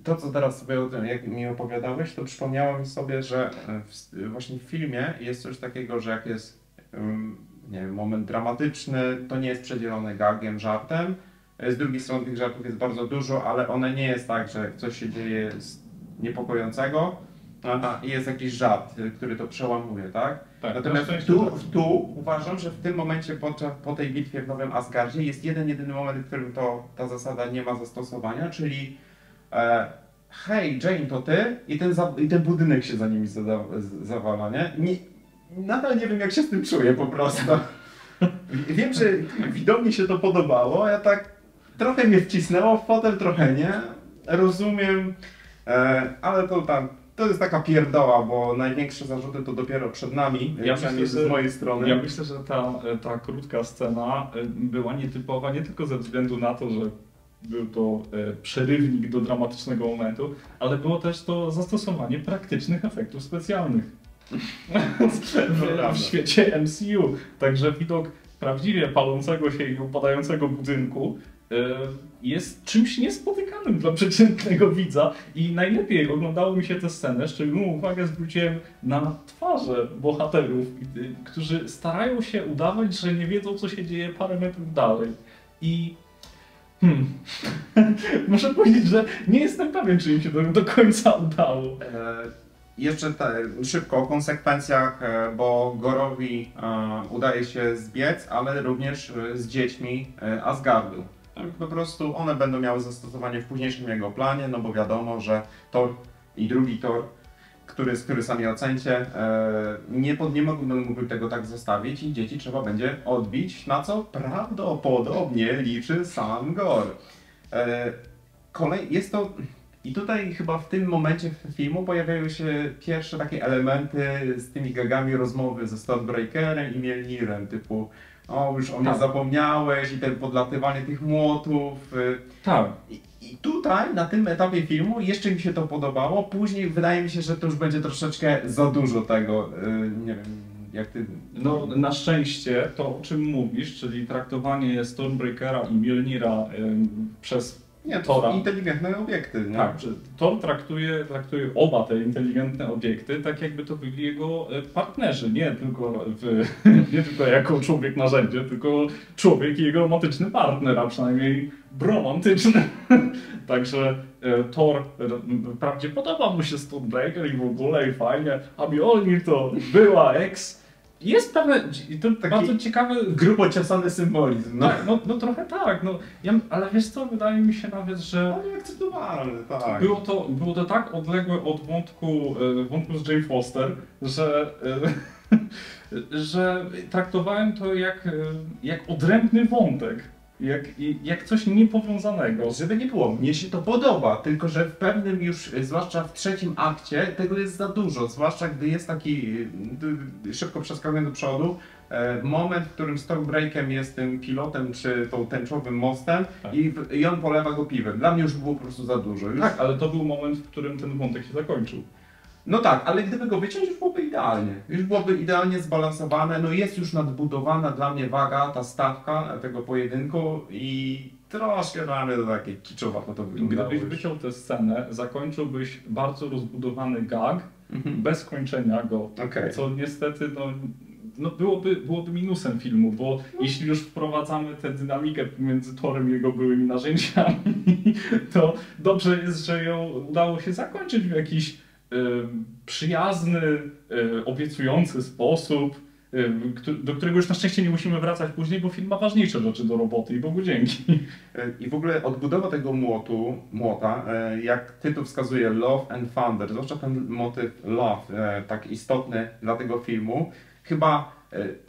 to co teraz sobie o tym, jak mi opowiadałeś, to przypomniało mi sobie, że e, w, właśnie w filmie jest coś takiego, że jak jest ym, nie wiem, moment dramatyczny, to nie jest przedzielone gagiem, żartem. E, Z drugiej strony tych żartów jest bardzo dużo, ale one nie jest tak, że coś się dzieje niepokojącego a, i jest jakiś żart, y, który to przełamuje, tak? Tak, Natomiast tu, tak. tu uważam, że w tym momencie podczas, po tej bitwie w Nowym Asgardzie jest jeden, jedyny moment, w którym to, ta zasada nie ma zastosowania, czyli e, hej Jane, to ty? I ten, za, i ten budynek się za nimi zada, z- zawala, nie? nie? Nadal nie wiem, jak się z tym czuję po prostu. Wiem, że widowni się to podobało, ja tak trochę mnie wcisnęło w fotel, trochę nie. Rozumiem, e, ale to tam, to jest taka pierdoła, bo największe zarzuty to dopiero przed nami, Ja myślę, że- z mojej strony. Ja myślę, że ta, ta krótka scena e, była nietypowa nie tylko ze względu na to, że był to e, przerywnik do dramatycznego momentu, ale było też to zastosowanie praktycznych efektów specjalnych w, w świecie MCU. Także widok prawdziwie palącego się i upadającego budynku e, jest czymś niespotykanym dla przeciętnego widza i najlepiej oglądało mi się tę scenę, szczególną uwagę zwróciłem na twarze bohaterów, y, którzy starają się udawać, że nie wiedzą, co się dzieje parę metrów dalej. I hmm, muszę powiedzieć, że nie jestem pewien, czy im się to do końca udało. E, Jeszcze te, szybko o konsekwencjach, e, bo Gorowi e, udaje się zbiec, ale również e, z dziećmi Asgardu. Tak, Po prostu one będą miały zastosowanie w późniejszym jego planie, no bo wiadomo, że Thor i drugi Thor, który, który sami ocencie, e, nie, pod, nie mogą, tego tak zostawić i dzieci trzeba będzie odbić, na co prawdopodobnie liczy sam Gor. E, kolej, jest to i tutaj chyba w tym momencie filmu pojawiają się pierwsze takie elementy z tymi gagami rozmowy ze Stormbreakerem i Mjolnirem, typu o już o mnie Tak. zapomniałeś i ten podlatywanie tych młotów. y, Tak, I, I tutaj na tym etapie filmu jeszcze mi się to podobało, później wydaje mi się, że to już będzie troszeczkę za dużo tego, y, nie wiem jak ty... No, na szczęście to, o czym mówisz, czyli traktowanie Stormbreakera i Mjolnira em, przez Nie, to Tora. są inteligentne obiekty, nie? Tak, że Thor traktuje, traktuje oba te inteligentne obiekty tak jakby to byli jego e, partnerzy, nie tylko, w, nie tylko jako człowiek narzędzie, tylko człowiek i jego romantyczny partner, a przynajmniej bromantyczny. Także e, Thor, e, wprawdzie podoba mu się Stormbreaker i w ogóle i fajnie, a Mjolnir to była ex. Jest pewne, to Taki- bardzo ciekawe Grubo ciosany symbolizm, no. no, no, no trochę tak, no, ja, ale wiesz co, wydaje mi się nawet, że Ale akceptowalny, tak. było to, było to tak odległe od wątku, e, wątku z Jane Foster, że, e, że traktowałem to jak, e, jak odrębny wątek, jak, jak coś niepowiązanego. Żeby nie było, mnie się to podoba, tylko że w pewnym już, y, zwłaszcza w trzecim akcie, tego jest za dużo, zwłaszcza gdy jest taki, y, y, szybko przeskakuję do przodu, e, moment, w którym Stormbreakem jest tym pilotem, czy tą tęczowym mostem Tak. i, i on polewa go piwem. Dla mnie już było po prostu za dużo. Już, Tak, ale to był moment, w którym ten wątek się zakończył. No tak, ale gdyby go wyciąć, już byłoby idealnie. Już byłoby idealnie zbalansowane. No jest już nadbudowana dla mnie waga, ta stawka tego pojedynku i troszkę dla mnie to takie kiczowato to wyglądało. Gdybyś wyciął tę scenę, zakończyłbyś bardzo rozbudowany gag, Mhm. bez kończenia go, Okej. co niestety no, no byłoby, byłoby minusem filmu, bo jeśli już wprowadzamy tę dynamikę między Torem i jego byłymi narzędziami, to dobrze jest, że ją udało się zakończyć w jakiś przyjazny, e, obiecujący sposób, któ- do którego już na szczęście nie musimy wracać później, bo film ma ważniejsze rzeczy do roboty i Bogu dzięki. E, I w ogóle odbudowa tego młotu, młota, jak tytuł wskazuje, Love and Thunder, zwłaszcza ten motyw love, tak istotny dla tego filmu, chyba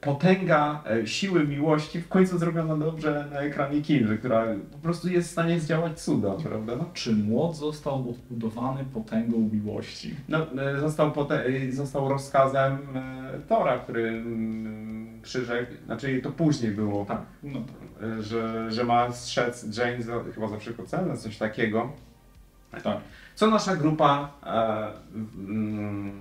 potęga e, siły miłości w końcu zrobiona dobrze na ekranie kin, która po prostu jest w stanie zdziałać cuda, prawda? No, Czy młot został odbudowany potęgą miłości? No, e, został, e, został rozkazem e, Tora, który mm, przyrzekł, znaczy to później było, Tak, no tak. e, że, że ma strzec Jane za, chyba za przekocenę, coś takiego. tak. Co nasza grupa e, mm,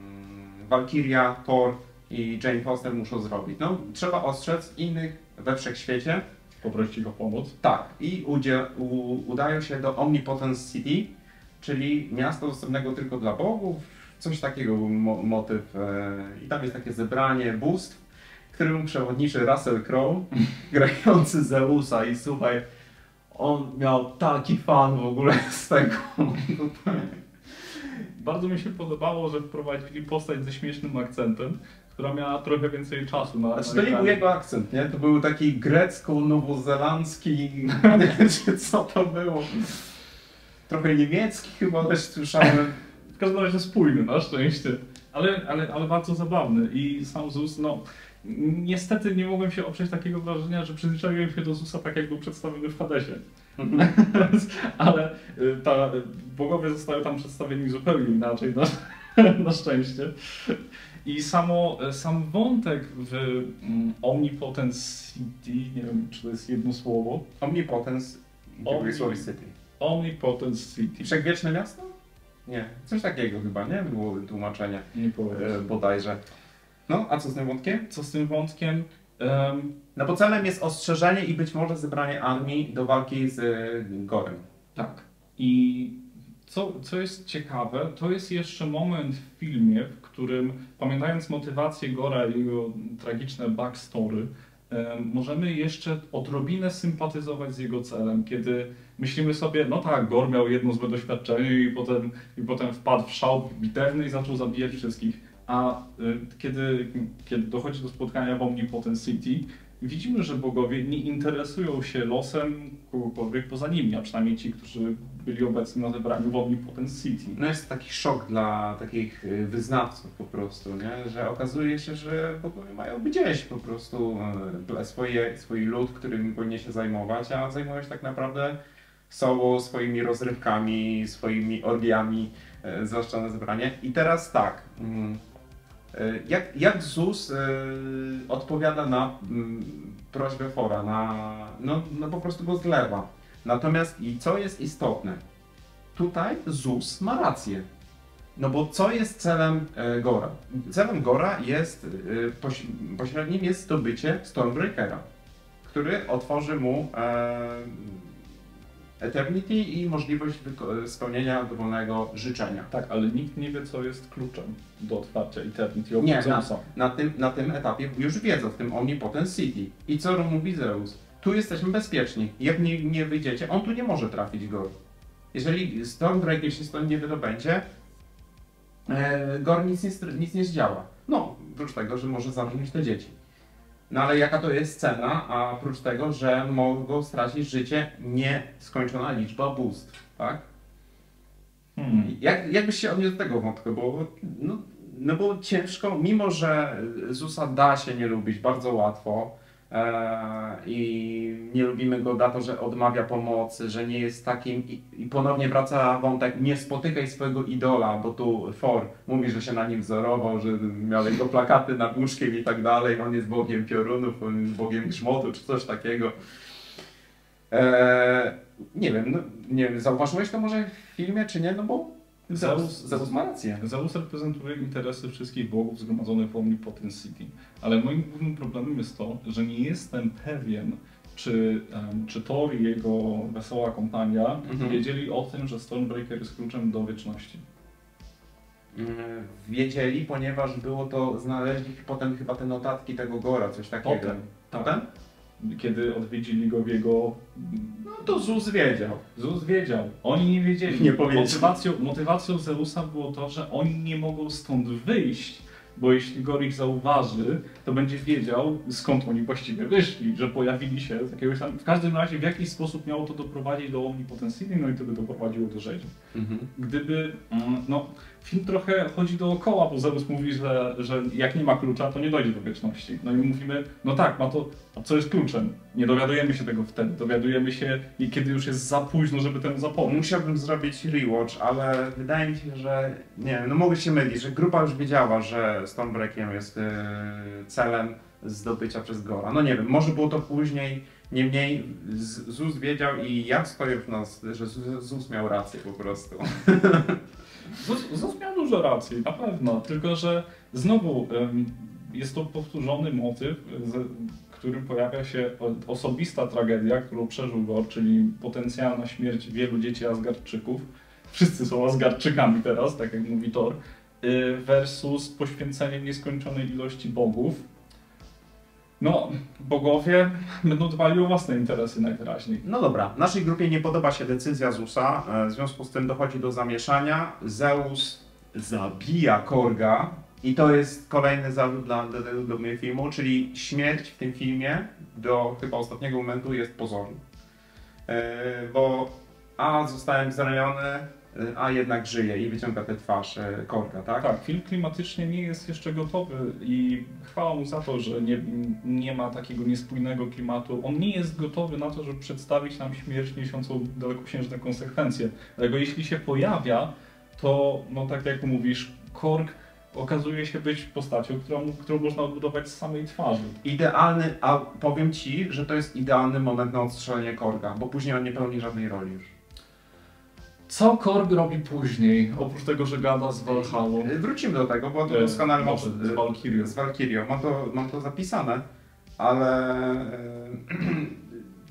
Valkyria, Thor i Jane Foster muszą zrobić? No, trzeba ostrzec innych we wszechświecie. Poprosić ich o pomoc. Tak, i udzie, u, udają się do Omnipotence City, czyli miasto dostępnego tylko dla bogów. Coś takiego był mo, motyw. E, I tam jest takie zebranie bóstw, którym przewodniczy Russell Crowe, grający Zeusa. I słuchaj, on miał taki fan w ogóle z tego. Bardzo mi się podobało, że wprowadzili postać ze śmiesznym akcentem, która miała trochę więcej czasu na Znaczy, na to nie był jego akcent, nie? To był taki grecko-nowozelandzki, czy co to było? Trochę niemiecki chyba też słyszałem. W każdym razie spójny, na szczęście. Ale, ale, ale bardzo zabawny. I sam Zeus, no... Niestety nie mogłem się oprzeć takiego wrażenia, że przyzwyczaiłem się do Zeusa tak, jak był przedstawiony w Hadesie. ale y, ta, bogowie zostały tam przedstawieni zupełnie inaczej, na, na szczęście. I samo, sam wątek w mm, Omnipotence City, nie wiem czy to jest jedno słowo, Omnipotence Omni- Słowi City. Omnipotence City. Wszechwieczne miasto? Nie, coś takiego chyba, nie? Było tłumaczenie Nie e, bodajże. No, a co z tym wątkiem? Co z tym wątkiem? Em, No bo celem jest ostrzeżenie i być może zebranie armii do walki z e, Gorem. tak. I co, co jest ciekawe, to jest jeszcze moment w filmie, w którym pamiętając motywację Gora i jego tragiczne backstory, em, możemy jeszcze odrobinę sympatyzować z jego celem, kiedy myślimy sobie, no tak, Gor miał jedno złe doświadczenie i potem, i potem wpadł w szał bitewny i zaczął zabijać wszystkich. A y, kiedy, kiedy dochodzi do spotkania w Omnipotence City, widzimy, że bogowie nie interesują się losem kogokolwiek poza nimi, a przynajmniej ci, którzy byli obecni na zebraniu w Omnipotence City. No jest taki szok dla takich e, wyznawców po prostu, nie? że okazuje się, że bogowie mają gdzieś po prostu e, swoje, swój lud, którym powinien się zajmować, a zajmują się tak naprawdę sobą, swoimi rozrywkami, swoimi orgiami, e, zwłaszcza na zebranie. I teraz tak, mm, jak, jak ZUS e, odpowiada na mm, prośbę Fora, na, no, no po prostu go zlewa. Natomiast i co jest istotne, tutaj ZUS ma rację. No bo co jest celem e, Gora? Celem Gora jest, e, poś, pośrednim jest zdobycie Stormbreakera, który otworzy mu e, Eternity i możliwość spełnienia dowolnego życzenia. Tak, ale nikt nie wie, co jest kluczem do otwarcia Eternity Nie, oprócz Zeusa. Na tym, na tym etapie już wiedzą, w tym Omnipotent City. I co mówi Zeus? Tu jesteśmy bezpieczni. Jak nie, nie wyjdziecie, on tu nie może trafić go. Jeżeli Stormbreaker się stąd nie wydobędzie, e, Gor nic nie, nic nie zdziała. No, oprócz tego, że może zamknąć te dzieci. No ale jaka to jest cena, a oprócz tego, że mogą stracić życie nieskończona liczba bóstw, tak? Hmm. Jak, jakbyś się odniósł do tego wątku, bo, no, no bo ciężko, mimo że Zusa da się nie lubić bardzo łatwo i nie lubimy go za to, że odmawia pomocy, że nie jest takim i, ponownie wraca wątek, nie spotykaj swojego idola, bo tu Thor mówi, że się na nim wzorował, że miał jego plakaty nad łóżkiem i tak dalej, on jest bogiem piorunów, on jest bogiem grzmotu czy coś takiego. E, nie wiem, no, nie wiem, zauważyłeś to może w filmie, czy nie? No bo Zeus, ma rację. Zeus reprezentuje interesy wszystkich bogów zgromadzonych w Omnipotent City. Ale moim głównym problemem jest to, że nie jestem pewien, czy, em, czy Thor i jego wesoła kompania Mhm. wiedzieli o tym, że Stormbreaker jest kluczem do wieczności. Mm, Wiedzieli, ponieważ było to, znaleźli potem chyba te notatki tego Gora, coś takiego. Potem, tak. Potem? Kiedy odwiedzili go w jego... No to Zeus wiedział. Zeus wiedział, oni nie wiedzieli. Nie powiedzieli. Motywacją, motywacją Zeusa było to, że oni nie mogą stąd wyjść, bo jeśli Gor ich zauważy, to będzie wiedział, skąd oni właściwie wyszli, że pojawili się z jakiegoś tam... W każdym razie w jakiś sposób miało to doprowadzić do Omnipotent City, no i to by doprowadziło do rzezi. Mhm. Gdyby, mm, no, film trochę chodzi dookoła, bo Zeus mówi, że, że jak nie ma klucza, to nie dojdzie do wieczności. No i mówimy, no tak, ma to, a co jest kluczem? Nie dowiadujemy się tego wtedy, dowiadujemy się, i kiedy już jest za późno, żeby temu zapomnieć. Musiałbym zrobić rewatch, ale wydaje mi się, że nie wiem, no mogę się mylić, że grupa już wiedziała, że Stormbreakiem jest yy, celem zdobycia przez Gora. No nie wiem, może było to później, niemniej Zeus wiedział i ja stoję w nas, że Zeus miał rację po prostu. Zeus miał dużo racji, na pewno, tylko że znowu jest to powtórzony motyw, z którym pojawia się osobista tragedia, którą przeżył Gor, czyli potencjalna śmierć wielu dzieci Asgardczyków. Wszyscy są Asgardczykami teraz, tak jak mówi Thor, y, versus poświęcenie nieskończonej ilości bogów. No, bogowie będą dbali o własne interesy najwyraźniej. No dobra, naszej grupie nie podoba się decyzja Zeusa, e, w związku z tym dochodzi do zamieszania. Zeus zabija Korga i to jest kolejny zarzut dla, dla, dla, mnie filmu, czyli śmierć w tym filmie do chyba ostatniego momentu jest pozorna. E, bo a zostałem zraniony, a jednak żyje i wyciąga tę twarz Korga, tak? Tak, film klimatycznie nie jest jeszcze gotowy i chwała mu za to, że nie, nie ma takiego niespójnego klimatu. On nie jest gotowy na to, żeby przedstawić nam śmierć niesiącą dalekosiężne konsekwencje. Dlatego jeśli się pojawia, to no tak jak mówisz, Korg okazuje się być postacią, którą, którą można odbudować z samej twarzy. Idealny, a powiem Ci, że to jest idealny moment na odstrzelenie Korga, bo później on nie pełni żadnej roli już. Co Korg robi później, oprócz tego, że gada z Valhalla? Y, Wrócimy do tego, bo to E, doskonale mam, z Valkyrią. z Valkyrią. Mam to, mam to zapisane, ale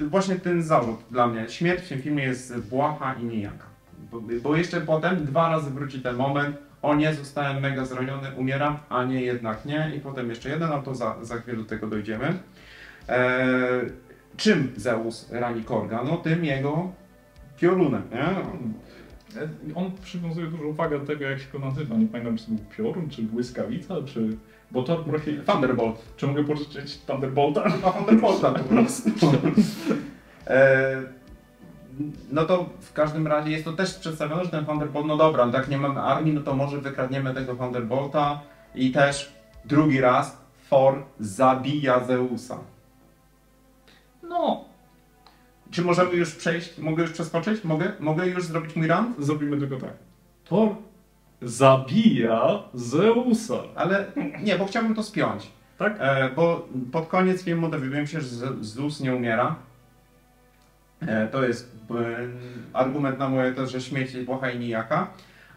e, właśnie ten zarzut dla mnie. Śmierć w tym filmie jest błaha i nijaka. Bo, bo jeszcze potem dwa razy wróci ten moment, o nie, zostałem mega zraniony, umieram, a nie, jednak nie. I potem jeszcze jeden, ale to za, za chwilę do tego dojdziemy. E, czym Zeus rani Korga? No tym jego piorunem, nie? On przywiązuje dużą wagę do tego, jak się go nazywa. Nie pamiętam, czy to był piorun, czy błyskawica, czy... Bo Thor prosi... Thunderbolt. Czy mogę pożyczyć Thunderbolta? Chyba Thunderbolta po prostu. E, no to w każdym razie jest to też przedstawione, że ten Thunderbolt, no dobra, no tak nie mamy armii, no to może wykradniemy tego Thunderbolta i też drugi raz Thor zabija Zeusa. No, Czy możemy już przejść, mogę już przeskoczyć? Mogę? Mogę już zrobić mój run? zrobimy tylko tak. Thor zabija Zeusa. Ale nie, bo chciałbym to spiąć. Tak? E, bo pod koniec filmu dowiadujemy się, że Zeus nie umiera. E, to jest e, argument na moje to, że śmierć jest błaha i nijaka.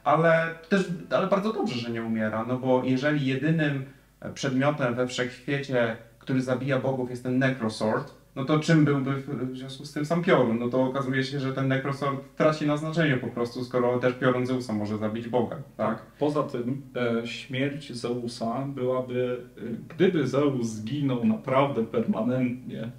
Ale też, ale bardzo dobrze, że nie umiera, no bo jeżeli jedynym przedmiotem we wszechświecie, który zabija bogów jest ten Necrosword, no to czym byłby w związku z tym sam piorun? No to okazuje się, że ten Necrosword traci na znaczeniu po prostu, skoro też piorun Zeusa może zabić Boga, tak? Poza tym e, śmierć Zeusa byłaby, e, gdyby Zeus zginął naprawdę permanentnie,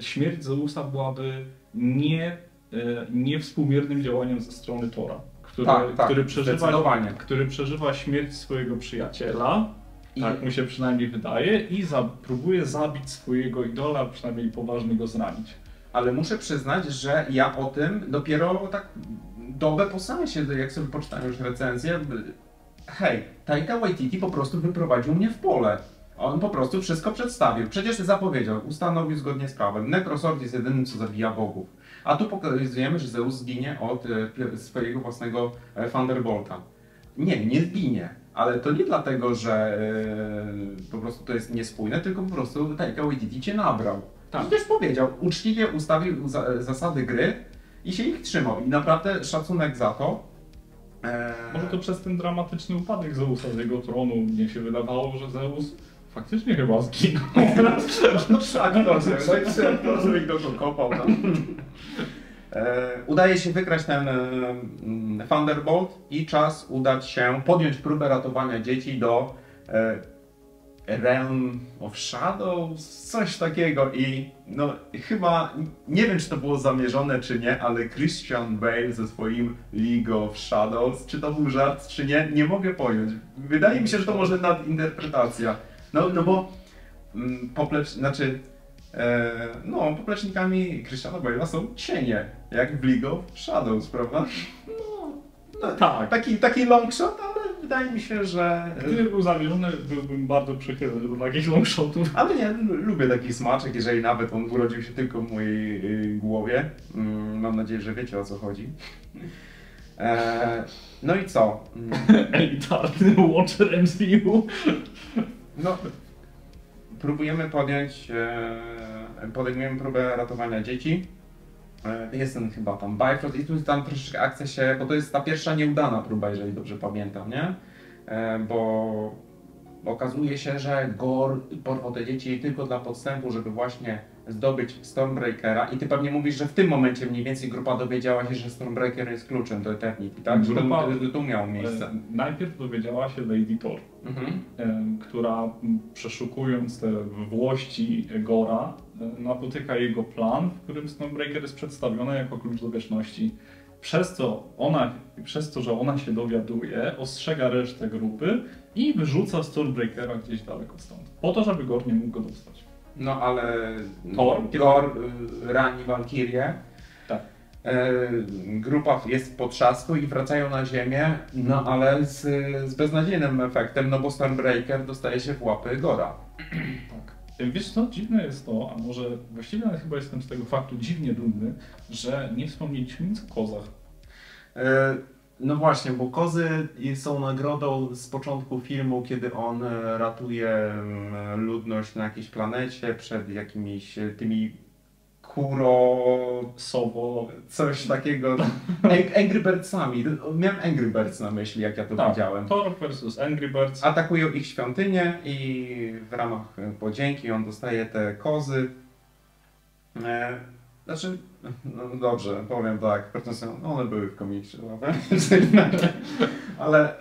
śmierć Zeusa byłaby nie, e, niewspółmiernym działaniem ze strony Tora, który, Tak, tak, który, przeżywa, który przeżywa śmierć swojego przyjaciela, tak mu się przynajmniej wydaje, i za, próbuje zabić swojego idola, przynajmniej poważnie go zranić. Ale muszę przyznać, że ja o tym dopiero tak dobę po seansie, jak sobie poczytałem już recenzję, hej, Taika Waititi po prostu wyprowadził mnie w pole. On po prostu wszystko przedstawił. Przecież zapowiedział, ustanowił zgodnie z prawem. Necrosword jest jedynym, co zabija bogów. A tu pokazujemy, że Zeus zginie od e, swojego własnego e, Thunderbolta. Nie, nie zginie. Ale to nie dlatego, że e, po prostu to jest niespójne, tylko po prostu Taika Waititi cię nabrał. Tak. I też powiedział, uczciwie ustawił za, zasady gry i się ich trzymał. I naprawdę szacunek za to. E, Może to przez ten dramatyczny upadek Zeusa z jego tronu mnie się wydawało, że Zeus faktycznie chyba zginął. No trzy aktorzy, no i aktorzy i go to kopał tam. E, udaje się wygrać ten e, mm, Thunderbolt i czas udać się, podjąć próbę ratowania dzieci do e, Realm of Shadows, coś takiego i no chyba, nie wiem czy to było zamierzone czy nie, ale Christian Bale ze swoim League of Shadows, czy to był żart czy nie, nie mogę pojąć. Wydaje mi się, że to może nadinterpretacja. No, no bo mm, poplecz, znaczy no, poplecznikami Christiana Bale'a są cienie, jak w League of Shadows, prawda? No, no tak. taki, taki long shot, ale wydaje mi się, że... Gdyby był zamierzony, byłbym bardzo przychylny do takich longshotów. Ale nie, lubię taki smaczek, jeżeli nawet on urodził się tylko w mojej y, głowie. Mm, mam nadzieję, że wiecie o co chodzi. E, no i co? Mm, Elitarny Watcher MCU. No, próbujemy podjąć, e, podejmujemy próbę ratowania dzieci. E, jest ten chyba tam Bifrost i tu tam troszeczkę akcja się, bo to jest ta pierwsza nieudana próba, jeżeli dobrze pamiętam, nie? E, bo okazuje się, że Gor porwał te dzieci tylko dla podstępu, żeby właśnie zdobyć Stormbreakera i ty pewnie mówisz, że w tym momencie mniej więcej grupa dowiedziała się, że Stormbreaker jest kluczem do Eternity, tak? Że Grupa- to, to, to miało miejsce. E, Najpierw dowiedziała się Lady Thor, Mhm. e, która przeszukując te włości Gora e, napotyka jego plan, w którym Stormbreaker jest przedstawiony jako klucz do wieczności. Przez to, ona, przez to, że ona się dowiaduje, ostrzega resztę grupy i wyrzuca Stormbreakera gdzieś daleko stąd. Po to, żeby Gor nie mógł go dostać. No ale Thor? Thor y, rani Walkirię. Tak. E, Grupa jest w potrzasku i wracają na ziemię, no ale z, z beznadziejnym efektem, no bo Stormbreaker dostaje się w łapy Gora. Tak. Wiesz co, dziwne jest to, a może właściwie nawet chyba jestem z tego faktu dziwnie dumny, że nie wspomnieliśmy nic o kozach. E, No właśnie, bo kozy są nagrodą z początku filmu, kiedy on e, ratuje mm, ludność na jakiejś planecie przed jakimiś tymi kuro... Sowo. coś takiego. Ang- Angry Birdsami. Miałem Angry Birds na myśli, jak ja to Tak, widziałem. Thor vs Angry Birds. Atakują ich świątynię i w ramach e, podzięki on dostaje te kozy. E, znaczy, no dobrze, powiem tak, no one były w komiksie, prawda? ale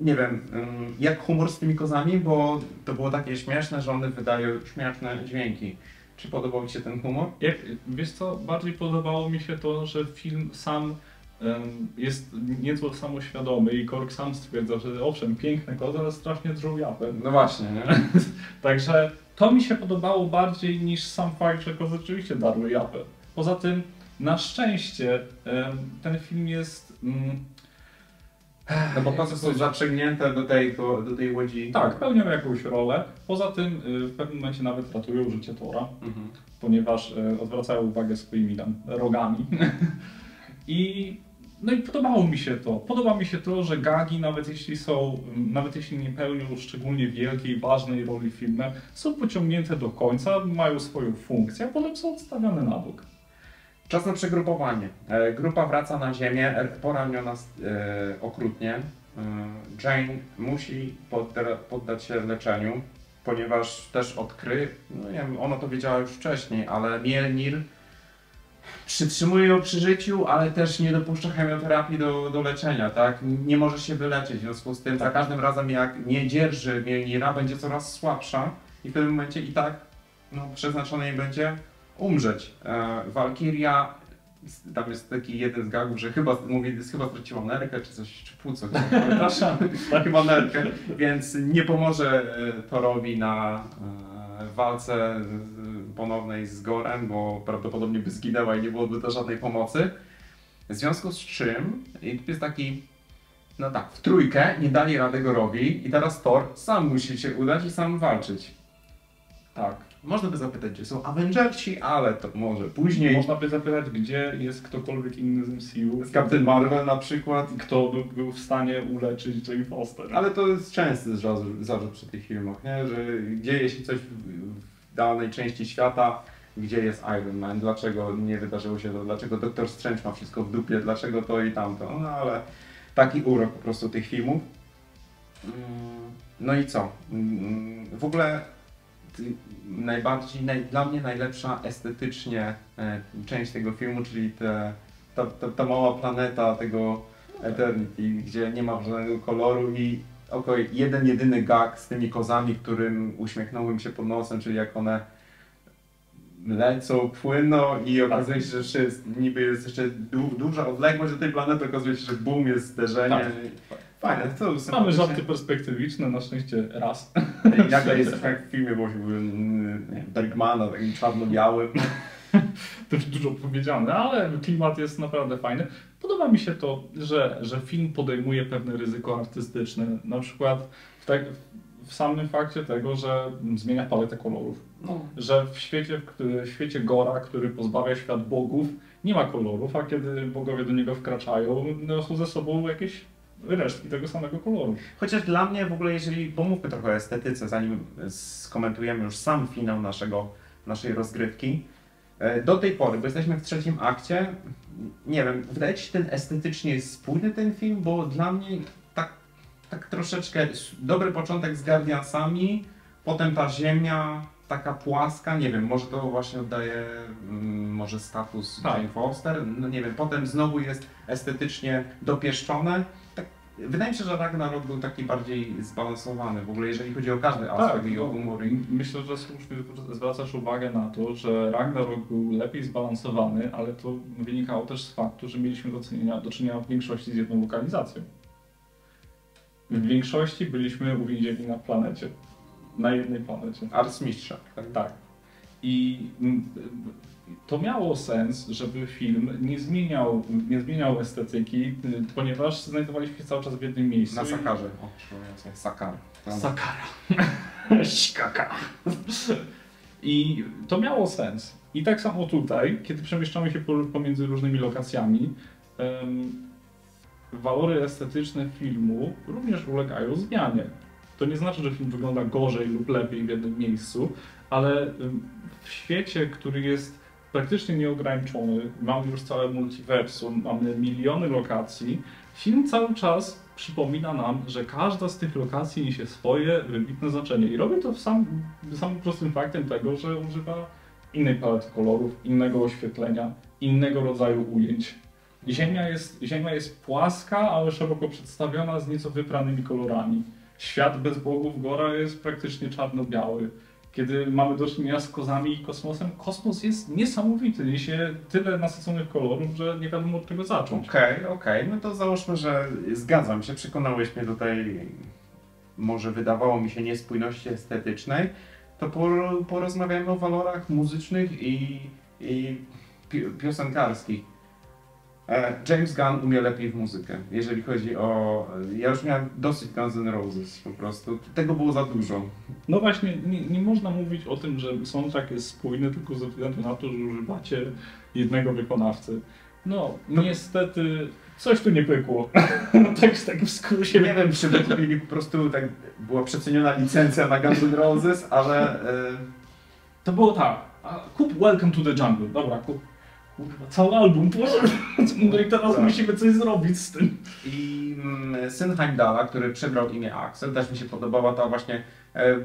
nie wiem, ym, jak humor z tymi kozami, bo to było takie śmieszne, że one wydają śmieszne dźwięki. Czy podobał Ci się ten humor? Jak, wiesz co, bardziej podobało mi się to, że film sam em, jest nieco samoświadomy i Kork sam stwierdza, że owszem, piękne kozy, ale strasznie drżą japem. No właśnie, nie? Także to mi się podobało bardziej niż sam fakt, że kozy rzeczywiście darły japę. Poza tym, na szczęście, em, ten film jest... Mm, No bo to są zaprzęgnięte do tej, do tej łodzi. Tak, pełnią jakąś rolę. Poza tym y, w pewnym momencie nawet ratują życie Tora, Mhm. ponieważ y, odwracają uwagę swoimi tam rogami. I no i podobało mi się to. Podoba mi się to, że gagi, nawet jeśli są, nawet jeśli nie pełnią szczególnie wielkiej, ważnej roli w filmie, są pociągnięte do końca, mają swoją funkcję, a potem są odstawiane na bok. Czas na przegrupowanie. E, Grupa wraca na ziemię, poraniona e, okrutnie. E, Jane musi podda- poddać się leczeniu. ponieważ też odkry, no nie wiem, ona to wiedziała już wcześniej, ale Mjolnir przytrzymuje ją przy życiu, ale też nie dopuszcza chemioterapii do, do leczenia, tak? Nie może się wyleczyć, w związku z tym za każdym razem jak nie dzierży Mjolnira, będzie coraz słabsza i w pewnym momencie i tak no, przeznaczone jej będzie umrzeć. E, Valkyria, tam jest taki jeden z gagów, że chyba, mówi, chyba straciła nerkę czy coś, czy płuco, przepraszam, chyba nerkę, więc nie pomoże e, Thorowi na e, walce ponownej z Gorem, bo prawdopodobnie by zginęła i nie byłoby to żadnej pomocy. W związku z czym i tu jest taki, no tak, w trójkę nie dali rady Gorowi i teraz Thor sam musi się udać i sam walczyć. Tak. Można by zapytać, gdzie są Avengersi, ale to może później. Można by zapytać, gdzie jest ktokolwiek inny z MCU, Z Captain Marvel na przykład. kto by był w stanie uleczyć Jane Foster. Ale to jest częsty zarzut, zarzut przy tych filmach, nie? że dzieje się coś w, danej części świata, gdzie jest Iron Man, dlaczego nie wydarzyło się to, dlaczego Doktor Strange ma wszystko w dupie, dlaczego to i tamto. No ale taki urok po prostu tych filmów. Mm, No i co? Mm, W ogóle najbardziej, naj, dla mnie najlepsza estetycznie e, część tego filmu, czyli te, ta, ta, ta mała planeta tego Eternity, gdzie nie ma żadnego koloru i okej, jeden jedyny gag z tymi kozami, którym uśmiechnąłem się pod nosem, czyli jak one lecą, płyną i okazuje się, że jeszcze jest, niby jest jeszcze du, duża odległość do tej planety, okazuje się, że boom jest zderzenie. Tak. Fajne, to Mamy żarty perspektywiczne, na szczęście raz. I nagle jest jak w filmie właśnie nie wiem, Bergmana, takim czarno-białym. To już dużo powiedziane, ale klimat jest naprawdę fajny. Podoba mi się to, że, że film podejmuje pewne ryzyko artystyczne. Na przykład w, tak, w samym fakcie tego, że zmienia paletę kolorów. No. Że w świecie, w świecie Gora, który pozbawia świat bogów, nie ma kolorów, a kiedy bogowie do niego wkraczają, niosą ze sobą jakieś resztki tego samego koloru. Chociaż dla mnie w ogóle, jeżeli pomówmy trochę o estetyce, zanim skomentujemy już sam finał naszego, naszej rozgrywki. E, Do tej pory, bo jesteśmy w trzecim akcie, nie wiem, wydaje ci się ten estetycznie spójny ten film, bo dla mnie tak, tak troszeczkę dobry początek z Guardiansami, potem ta ziemia taka płaska, nie wiem, może to właśnie oddaje mm, może status Tak. Jane Foster, no nie wiem, potem znowu jest estetycznie dopieszczone. Tak, wydaje mi się, że Ragnarok był taki bardziej zbalansowany w ogóle, jeżeli chodzi o każdy aspekt Tak, jego no, humoru. Myślę, że słusznie zwracasz uwagę na to, że Ragnarok był lepiej zbalansowany, ale to wynikało też z faktu, że mieliśmy do czynienia, do czynienia w większości z jedną lokalizacją. W większości byliśmy uwięzieni na planecie. Na jednej planecie. Arcmistrza. Tak? Tak. I to miało sens, żeby film nie zmieniał, nie zmieniał estetyki, ponieważ znajdowaliśmy się cały czas w jednym miejscu. Na i- Sakarze. O, przypominam Sakar. Sakara. Sikaka. I to miało sens. I tak samo tutaj, kiedy przemieszczamy się po- pomiędzy różnymi lokacjami, em, walory estetyczne filmu również ulegają zmianie. To nie znaczy, że film wygląda gorzej lub lepiej w jednym miejscu, ale w świecie, który jest praktycznie nieograniczony, mamy już całe multiversum, mamy miliony lokacji, film cały czas przypomina nam, że każda z tych lokacji niesie swoje wybitne znaczenie. I robi to w sam, samym prostym faktem tego, że używa innej palety kolorów, innego oświetlenia, innego rodzaju ujęć. Ziemia jest, ziemia jest płaska, ale szeroko przedstawiona z nieco wypranymi kolorami. Świat bez bogów Gora jest praktycznie czarno-biały. Kiedy mamy do czynienia z kozami i kosmosem, kosmos jest niesamowity. Niesie tyle nasyconych kolorów, że nie wiadomo od czego zacząć. Okej, okej, no to załóżmy, że zgadzam się, przekonałeś mnie do tej, może wydawało mi się, niespójności estetycznej, to por, porozmawiamy o walorach muzycznych i, i pi, piosenkarskich. E, James Gunn umie lepiej w muzykę, jeżeli chodzi o... Ja już miałem dosyć Guns N' Roses po prostu, tego było za dużo. No właśnie, nie, nie można mówić o tym, że soundtrack jest spójny tylko ze względu na to, że używacie jednego wykonawcy. No, niestety coś tu nie pykło. tak, tak w skrócie. Nie wiem, czy wykupili po prostu, tak była przeceniona licencja na Guns N' Roses, ale... E, To było tak. Kup Welcome to the Jungle. Dobra, kup. Kurwa, cały album, no i teraz Tak. musimy coś zrobić z tym. I mm, syn Heimdalla, który przybrał imię Axel, też mi się podobała ta właśnie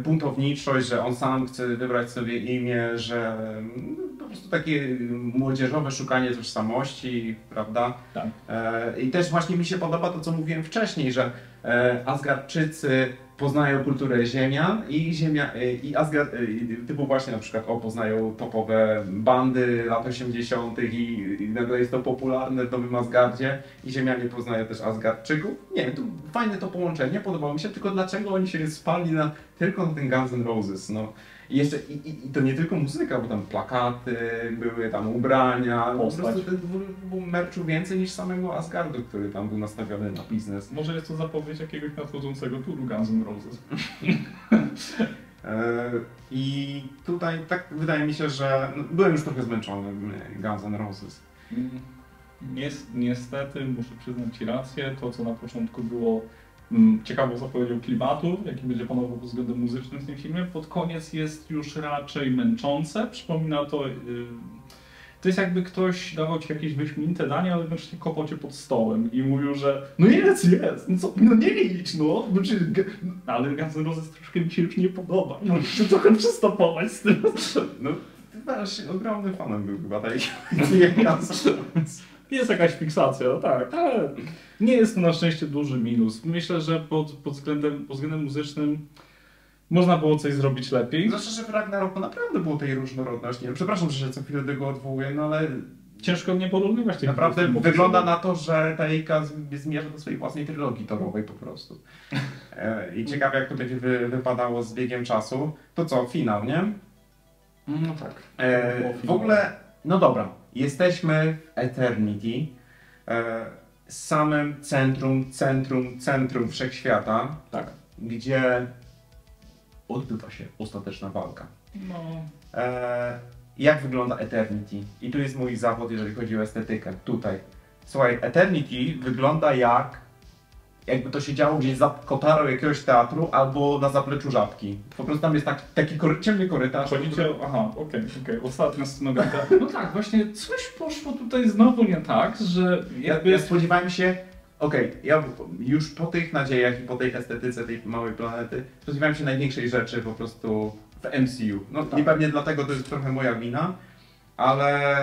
buntowniczość, że on sam chce wybrać sobie imię, że mm, po prostu takie młodzieżowe szukanie tożsamości, prawda? Tak. E, I też właśnie mi się podoba to, co mówiłem wcześniej, że e, Asgardczycy poznają kulturę ziemian i ziemia, e, i Asgard, e, typu właśnie na przykład o, poznają topowe bandy lat 80. i, i nagle jest to popularne w Nowym Asgardzie i ziemianie poznają też Asgardczyków. Nie wiem, to fajne to połączenie, podobało mi się, tylko dlaczego oni się spali na, tylko na ten Guns N' Roses, no. I jeszcze, i, i, i to nie tylko muzyka, bo tam plakaty, były tam ubrania, po Postać. prostu to było merczu więcej niż samego Asgardu, który tam był nastawiony na biznes. Może jest to zapowiedź jakiegoś nadchodzącego turu Guns N' Roses. E, I tutaj tak wydaje mi się, że no, byłem już trochę zmęczony Guns N' Roses. Nies- Niestety, muszę przyznać Ci rację, to co na początku było mm, ciekawą zapowiedzią klimatu, jaki będzie panował pod względem muzycznym w tym filmie, pod koniec jest już raczej męczące. Przypomina to, y, to jest jakby ktoś dawał Ci jakieś wyśmienite danie, ale jednocześnie kopał Cię pod stołem i mówił, że no jest, jest, no co, no nie idź, no, znaczy, ale Guns N' Roses troszkę mi się już nie podoba, musisz trochę przystopować z tym. No, też ogromny fanem był chyba tej tej Guns. Jest jakaś fiksacja, no tak, ale nie jest to na szczęście duży minus. Myślę, że pod, pod, względem, pod względem muzycznym można było coś zrobić lepiej. Zwłaszcza, że w Ragnaroku naprawdę było tej różnorodności. No, przepraszam, że się co chwilę tego odwołuję, no ale Ciężko nie porównywać tych naprawdę wygląda na to, że Taika z- zmierza do swojej własnej trylogii torowej po prostu. E, I ciekawe jak to będzie wy, wypadało z biegiem czasu. To co, finał, nie? No tak. E, w ogóle, no dobra, jesteśmy w Eternity, e, samym centrum, centrum, centrum wszechświata, Tak. gdzie odbywa się ostateczna walka. No, E, jak wygląda Eternity? I tu jest mój zawód, jeżeli chodzi o estetykę. Tutaj. Słuchaj, Eternity wygląda jak jakby to się działo gdzieś za kotarą jakiegoś teatru albo na zapleczu żabki. Po prostu tam jest tak, taki kory, ciemny korytarz. chodzicie o... Aha, okej, okej. Ostatnia scenografia. No tak, właśnie coś poszło tutaj znowu nie tak, że Ja, jakby... ja spodziewałem się, okej, ja już po tych nadziejach i po tej estetyce tej małej planety spodziewałem się największej rzeczy po prostu w MCU. No Tak. i pewnie dlatego to jest trochę moja wina, ale...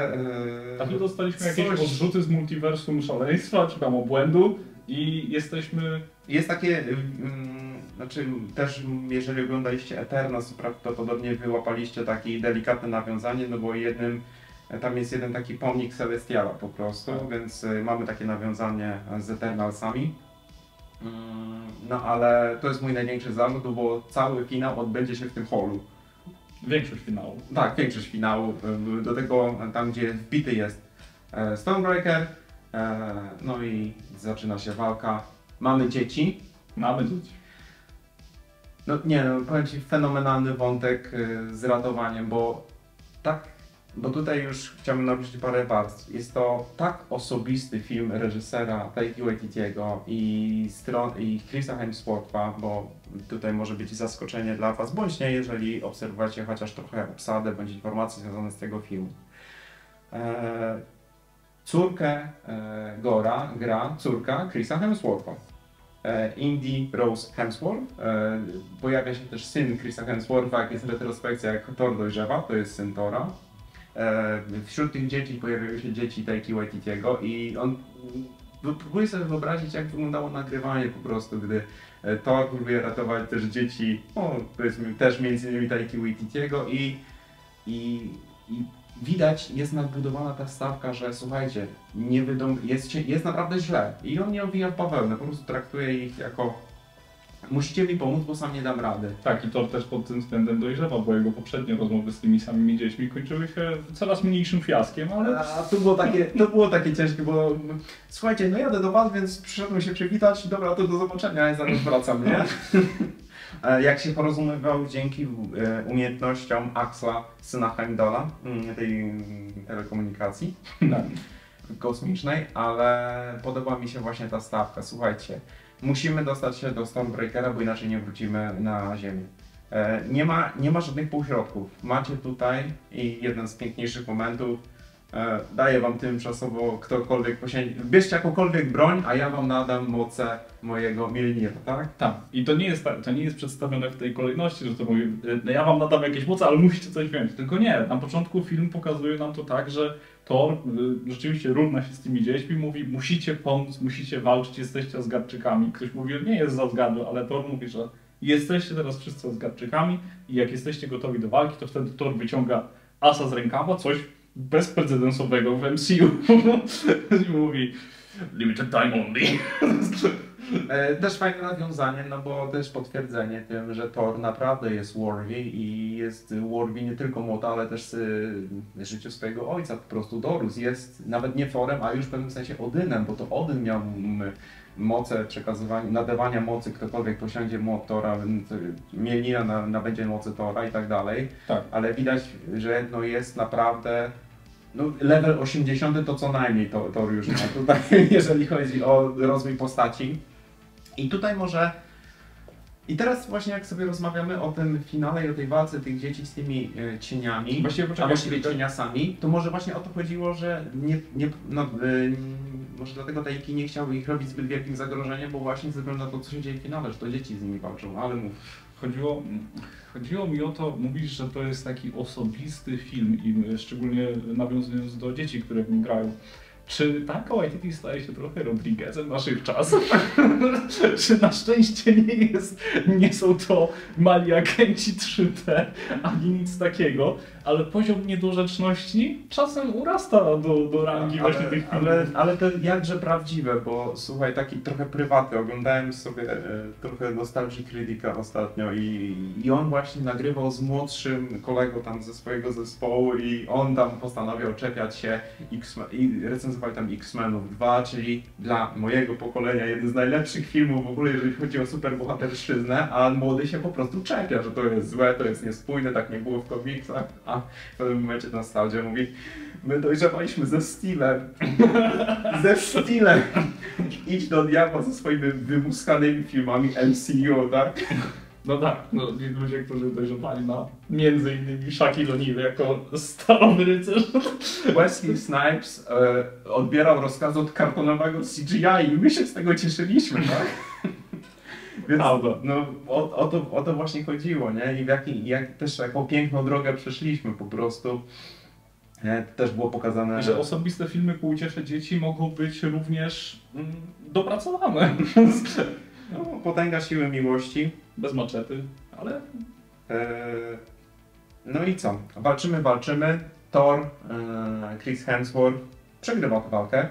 A tu Yy, dostaliśmy jakieś coś- odrzuty z multiversum szaleństwa, czy tam obłędu i jesteśmy... Jest takie, mm, znaczy też jeżeli oglądaliście Eternals, prawdopodobnie wyłapaliście takie delikatne nawiązanie, no bo jednym, tam jest jeden taki pomnik Celestiala po prostu, Tak. więc y, mamy takie nawiązanie z Eternalsami. Mm, No ale to jest mój największy zarzut, bo cały finał odbędzie się w tym holu. Większość finału. Tak, większość finału. y, Do tego tam, gdzie wbity jest e, Stonebreaker, no i zaczyna się walka. Mamy dzieci, Mamy dzieci. No nie, no powiem Ci fenomenalny wątek y, z ratowaniem, bo tak, bo tutaj już chciałbym naruszyć parę warstw. Jest to tak osobisty film reżysera Taiki Waititiego i, stron, i Chrisa Hemswortha, bo tutaj może być zaskoczenie dla Was, bądź nie, jeżeli obserwujecie chociaż trochę obsadę bądź informacje związane z tego filmu. E, córkę e, Gora gra córka Chrisa Hemswortha e, Indy Rose Hemsworth. E, pojawia się też syn Chrisa Hemswortha, jak jest retrospekcja, jak Thor dojrzewa, to jest syn Tora. Wśród tych dzieci pojawiają się dzieci Taiki Waititiego i on mm, próbuje sobie wyobrazić, jak wyglądało nagrywanie po prostu, gdy Thor próbuje ratować też dzieci, o, powiedzmy też między innymi Taiki Waititiego i, i, i widać, jest nadbudowana ta stawka, że słuchajcie, nie wydom- jest, jest naprawdę źle i on nie owija w bawełnę, po prostu traktuje ich jako musicie mi pomóc, bo sam nie dam rady. Tak, i to też pod tym względem dojrzewa, bo jego poprzednie rozmowy z tymi samymi dziećmi kończyły się coraz mniejszym fiaskiem, ale A to było takie, to było takie ciężkie, bo słuchajcie, no jadę do was, więc przyszedłem się przywitać, dobra, to do zobaczenia, ja zaraz wracam, nie? E, Jak się porozumiewał dzięki e, umiejętnościom Axla, syna Heimdalla, mm, tej telekomunikacji tak. kosmicznej, ale podoba mi się właśnie ta stawka. Słuchajcie, musimy dostać się do Stormbreakera, bo inaczej nie wrócimy na Ziemię. E, Nie ma, nie ma żadnych półśrodków. Macie tutaj i jeden z piękniejszych momentów. E, daję wam tymczasowo ktokolwiek posiędzie. Bierzcie jakąkolwiek broń, a ja wam nadam moce mojego Mjolnira, tak? Tak. I to nie jest to nie jest przedstawione w tej kolejności, że to mówi, y, no ja wam nadam jakieś moce, ale musicie coś wziąć. Tylko nie, na początku film pokazuje nam to tak, że Thor y, rzeczywiście równa się z tymi dziećmi, mówi musicie pomóc, musicie walczyć, jesteście Asgardczykami. Ktoś mówi, nie jest z Asgardu, ale Thor mówi, że jesteście teraz wszyscy Asgardczykami i jak jesteście gotowi do walki, to wtedy Thor wyciąga asa z rękawa, coś bezprecedensowego w MCU. Mówi limited time only. E, też fajne nawiązanie, no bo też potwierdzenie tym, że Thor naprawdę jest worthy i jest worthy nie tylko młota, ale też y, życiu swojego ojca, po prostu Dorus jest nawet nie Thorem, a już w pewnym sensie Odynem, bo to Odyn miał moce przekazywania, nadawania mocy, ktokolwiek posiądzie młot Tora, Mielnina na, nabędzie mocy Tora i tak dalej, Tak. ale widać, że no jest naprawdę no, level 80 to co najmniej to, to już ma tutaj, jeżeli chodzi o rozwój postaci. I tutaj może. I teraz właśnie jak sobie rozmawiamy o tym finale i o tej walce tych dzieci z tymi e, cieniami, Właściwie a poczekaj, właściwie chwilkę. cieniasami, to może właśnie o to chodziło, że nie, nie, no, e, może dlatego Taiki nie chciał ich robić zbyt wielkim zagrożeniem, bo właśnie ze względu na to, co się dzieje w finale, że to dzieci z nimi walczą, ale mów. Chodziło, chodziło mi o to, mówisz, że to jest taki osobisty film i szczególnie nawiązując do dzieci, które w nim grają. Czy Taika Waititi staje się trochę Rodriguezem naszych czasów? Czy na szczęście nie jest, nie są to mali agenci 3D, ani nic takiego, ale poziom niedorzeczności czasem urasta do, do rangi właśnie tych filmów. ale, ale to jakże prawdziwe, bo słuchaj, taki trochę prywatny, oglądałem sobie e, trochę Nostalgia Critica ostatnio i, i on właśnie nagrywał z młodszym kolegą tam ze swojego zespołu i on tam postanowił czepiać się X i recenzowali tam X-Menów 2, czyli dla mojego pokolenia jeden z najlepszych filmów w ogóle, jeżeli chodzi o superbohaterszczyznę, a młody się po prostu czepia, że to jest złe, to jest niespójne, tak nie było w komiksach, a w pewnym momencie Nostalgia mówi My dojrzewaliśmy ze stylem. ze stylem. Idź do diabła ze swoimi wymuskanymi filmami MCU, tak? No tak, no, ludzie, którzy dojrzewali na między innymi Shaquille O'Neal jako stalowy rycerz. Wesley Snipes e, odbierał rozkaz od kartonowego CGI i my się z tego cieszyliśmy, tak? Więc Prawda. no, o, o, to, o to właśnie chodziło, nie? I w jaki, jak też jaką piękną drogę przeszliśmy po prostu. E, to też było pokazane. Że osobiste filmy ku uciesze dzieci mogą być również mm, dopracowane. No, potęga siły miłości. Bez maczety, ale E, No i co? Walczymy, walczymy. Thor, e, Chris Hemsworth przegrywa tę walkę.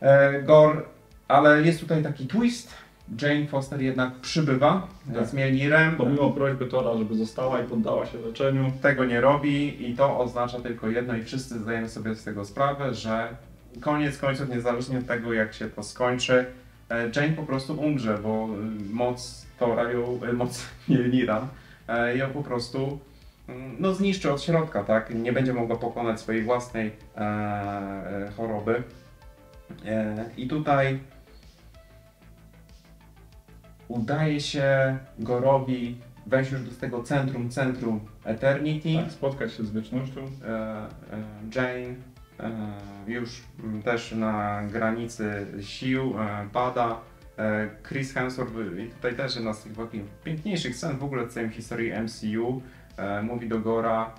E, Gor, ale jest tutaj taki twist. Jane Foster jednak przybywa Tak. z Mjolnirem. pomimo prośby Tora, żeby została i poddała się leczeniu, Tego nie robi i to oznacza tylko jedno i wszyscy zdajemy sobie z tego sprawę, że koniec końców, niezależnie od tego jak się to skończy, e, Jane po prostu umrze, bo y, moc Tora, ją, e, moc Mjolnira e, ją po prostu mm, no, zniszczy od środka, tak? Nie będzie mogła pokonać swojej własnej e, e, choroby. E, I tutaj udaje się Gorowi wejść już do tego centrum, centrum Eternity. tak, spotkać się z wiecznością. E, e, Jane e, już mm, też na granicy sił pada. Chris Hemsworth, i tutaj też jedna z tych piękniejszych scen w ogóle w całej historii MCU, mówi do Gora,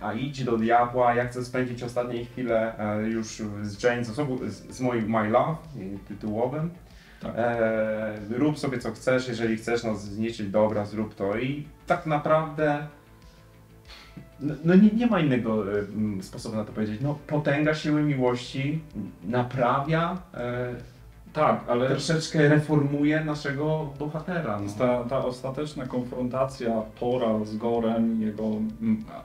a idź do diabła, ja chcę spędzić ostatnie chwile już z Jane, z, osobą, z, z moim My Love, tytułowym. Tak. E, rób sobie co chcesz, jeżeli chcesz nas zniszczyć, dobra, zrób to. I tak naprawdę no, no nie, nie ma innego e, sposobu na to powiedzieć. No, potęga siły miłości naprawia, e, Tak, ale troszeczkę reformuje naszego bohatera. No. ta, ta ostateczna konfrontacja Tora z Gorem, jego,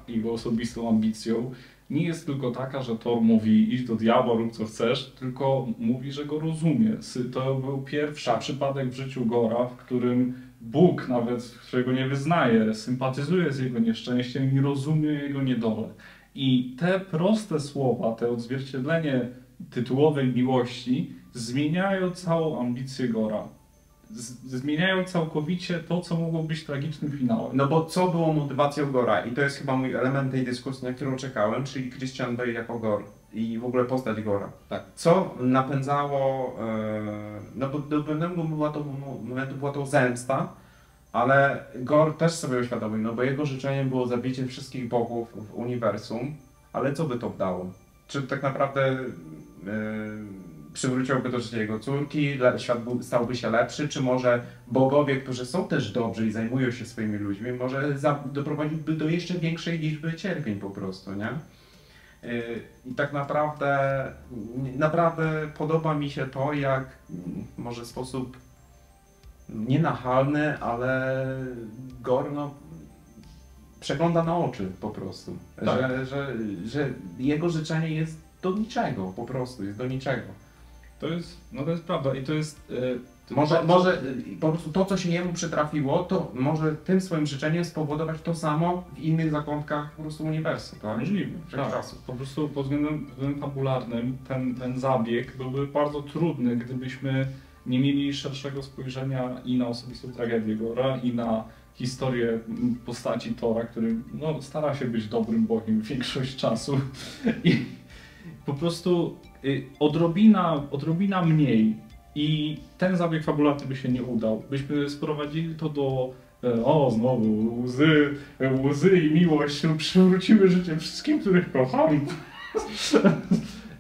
jego osobistą ambicją, nie jest tylko taka, że Thor mówi idź do diabła, rób co chcesz, tylko mówi, że go rozumie. To był pierwszy Tak. przypadek w życiu Gora, w którym Bóg, nawet którego nie wyznaje, sympatyzuje z jego nieszczęściem i rozumie jego niedolę. I te proste słowa, te odzwierciedlenie tytułowej miłości zmieniają całą ambicję Gora. Zmieniają całkowicie to, co mogło być tragicznym finałem. No bo co było motywacją Gora? I to jest chyba mój element tej dyskusji, na którą czekałem, czyli Christian Bale jako Gor i w ogóle postać Gora. Tak. Co napędzało, e, no bo do pewnego była to, momentu była to zemsta, ale Gor też sobie uświadomił, no bo jego życzeniem było zabicie wszystkich bogów w uniwersum, ale co by to dało? Czy tak naprawdę przywróciłoby to życie jego córki, świat był, stałby się lepszy, czy może bogowie, którzy są też dobrzy i zajmują się swoimi ludźmi, może za, doprowadziłby do jeszcze większej liczby cierpień po prostu, nie? Yy, I tak naprawdę, naprawdę podoba mi się to, jak mm, może w sposób nienachalny, ale Gorno przegląda na oczy po prostu. Tak. Że, że, że jego życzenie jest do niczego, po prostu jest do niczego. To jest, no to jest prawda i to jest... e, to Może, bardzo- może y, po prostu to, co się jemu przytrafiło, to może tym swoim życzeniem spowodować to samo w innych zakątkach po prostu uniwersum, tak? Możliwe, tak. Wszechczasów. Po prostu pod względem, względem fabularnym ten, ten zabieg byłby bardzo trudny, gdybyśmy nie mieli szerszego spojrzenia i na osobistą tragedię Gora, i na historię postaci Tora, który no, stara się być dobrym bogiem większość czasu. I po prostu odrobina, odrobina mniej i ten zabieg fabularny by się nie udał. Byśmy sprowadzili to do e, o, znowu łzy, łzy i miłość przywróciły życie wszystkim, których kocham.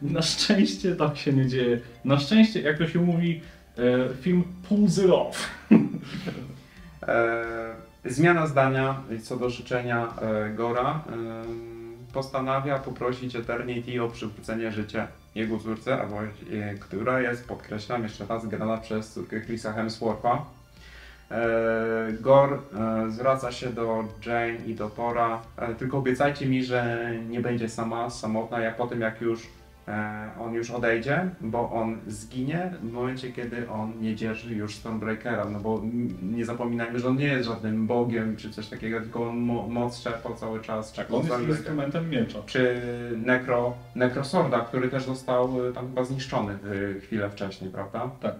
Na szczęście tak się nie dzieje. Na szczęście, jak to się mówi, e, film pulls off. E, zmiana zdania co do życzenia Gora. Postanawia poprosić Eternity o przywrócenie życia jego córce, albo, e, która jest, podkreślam jeszcze raz, grana przez córkę Chrisa Hemswortha. E, Gor e, zwraca się do Jane i do Tora, e, tylko obiecajcie mi, że nie będzie sama, samotna, jak po tym jak już on już odejdzie, bo on zginie w momencie, kiedy on nie dzierży już Stormbreakera, no bo nie zapominajmy, że on nie jest żadnym bogiem czy coś takiego, tylko on mo moc czerpał cały czas. Tak, on jest instrumentem miecza. Czy Necro, Necrosorda, który też został e, tam chyba zniszczony e, chwilę wcześniej, prawda? Tak.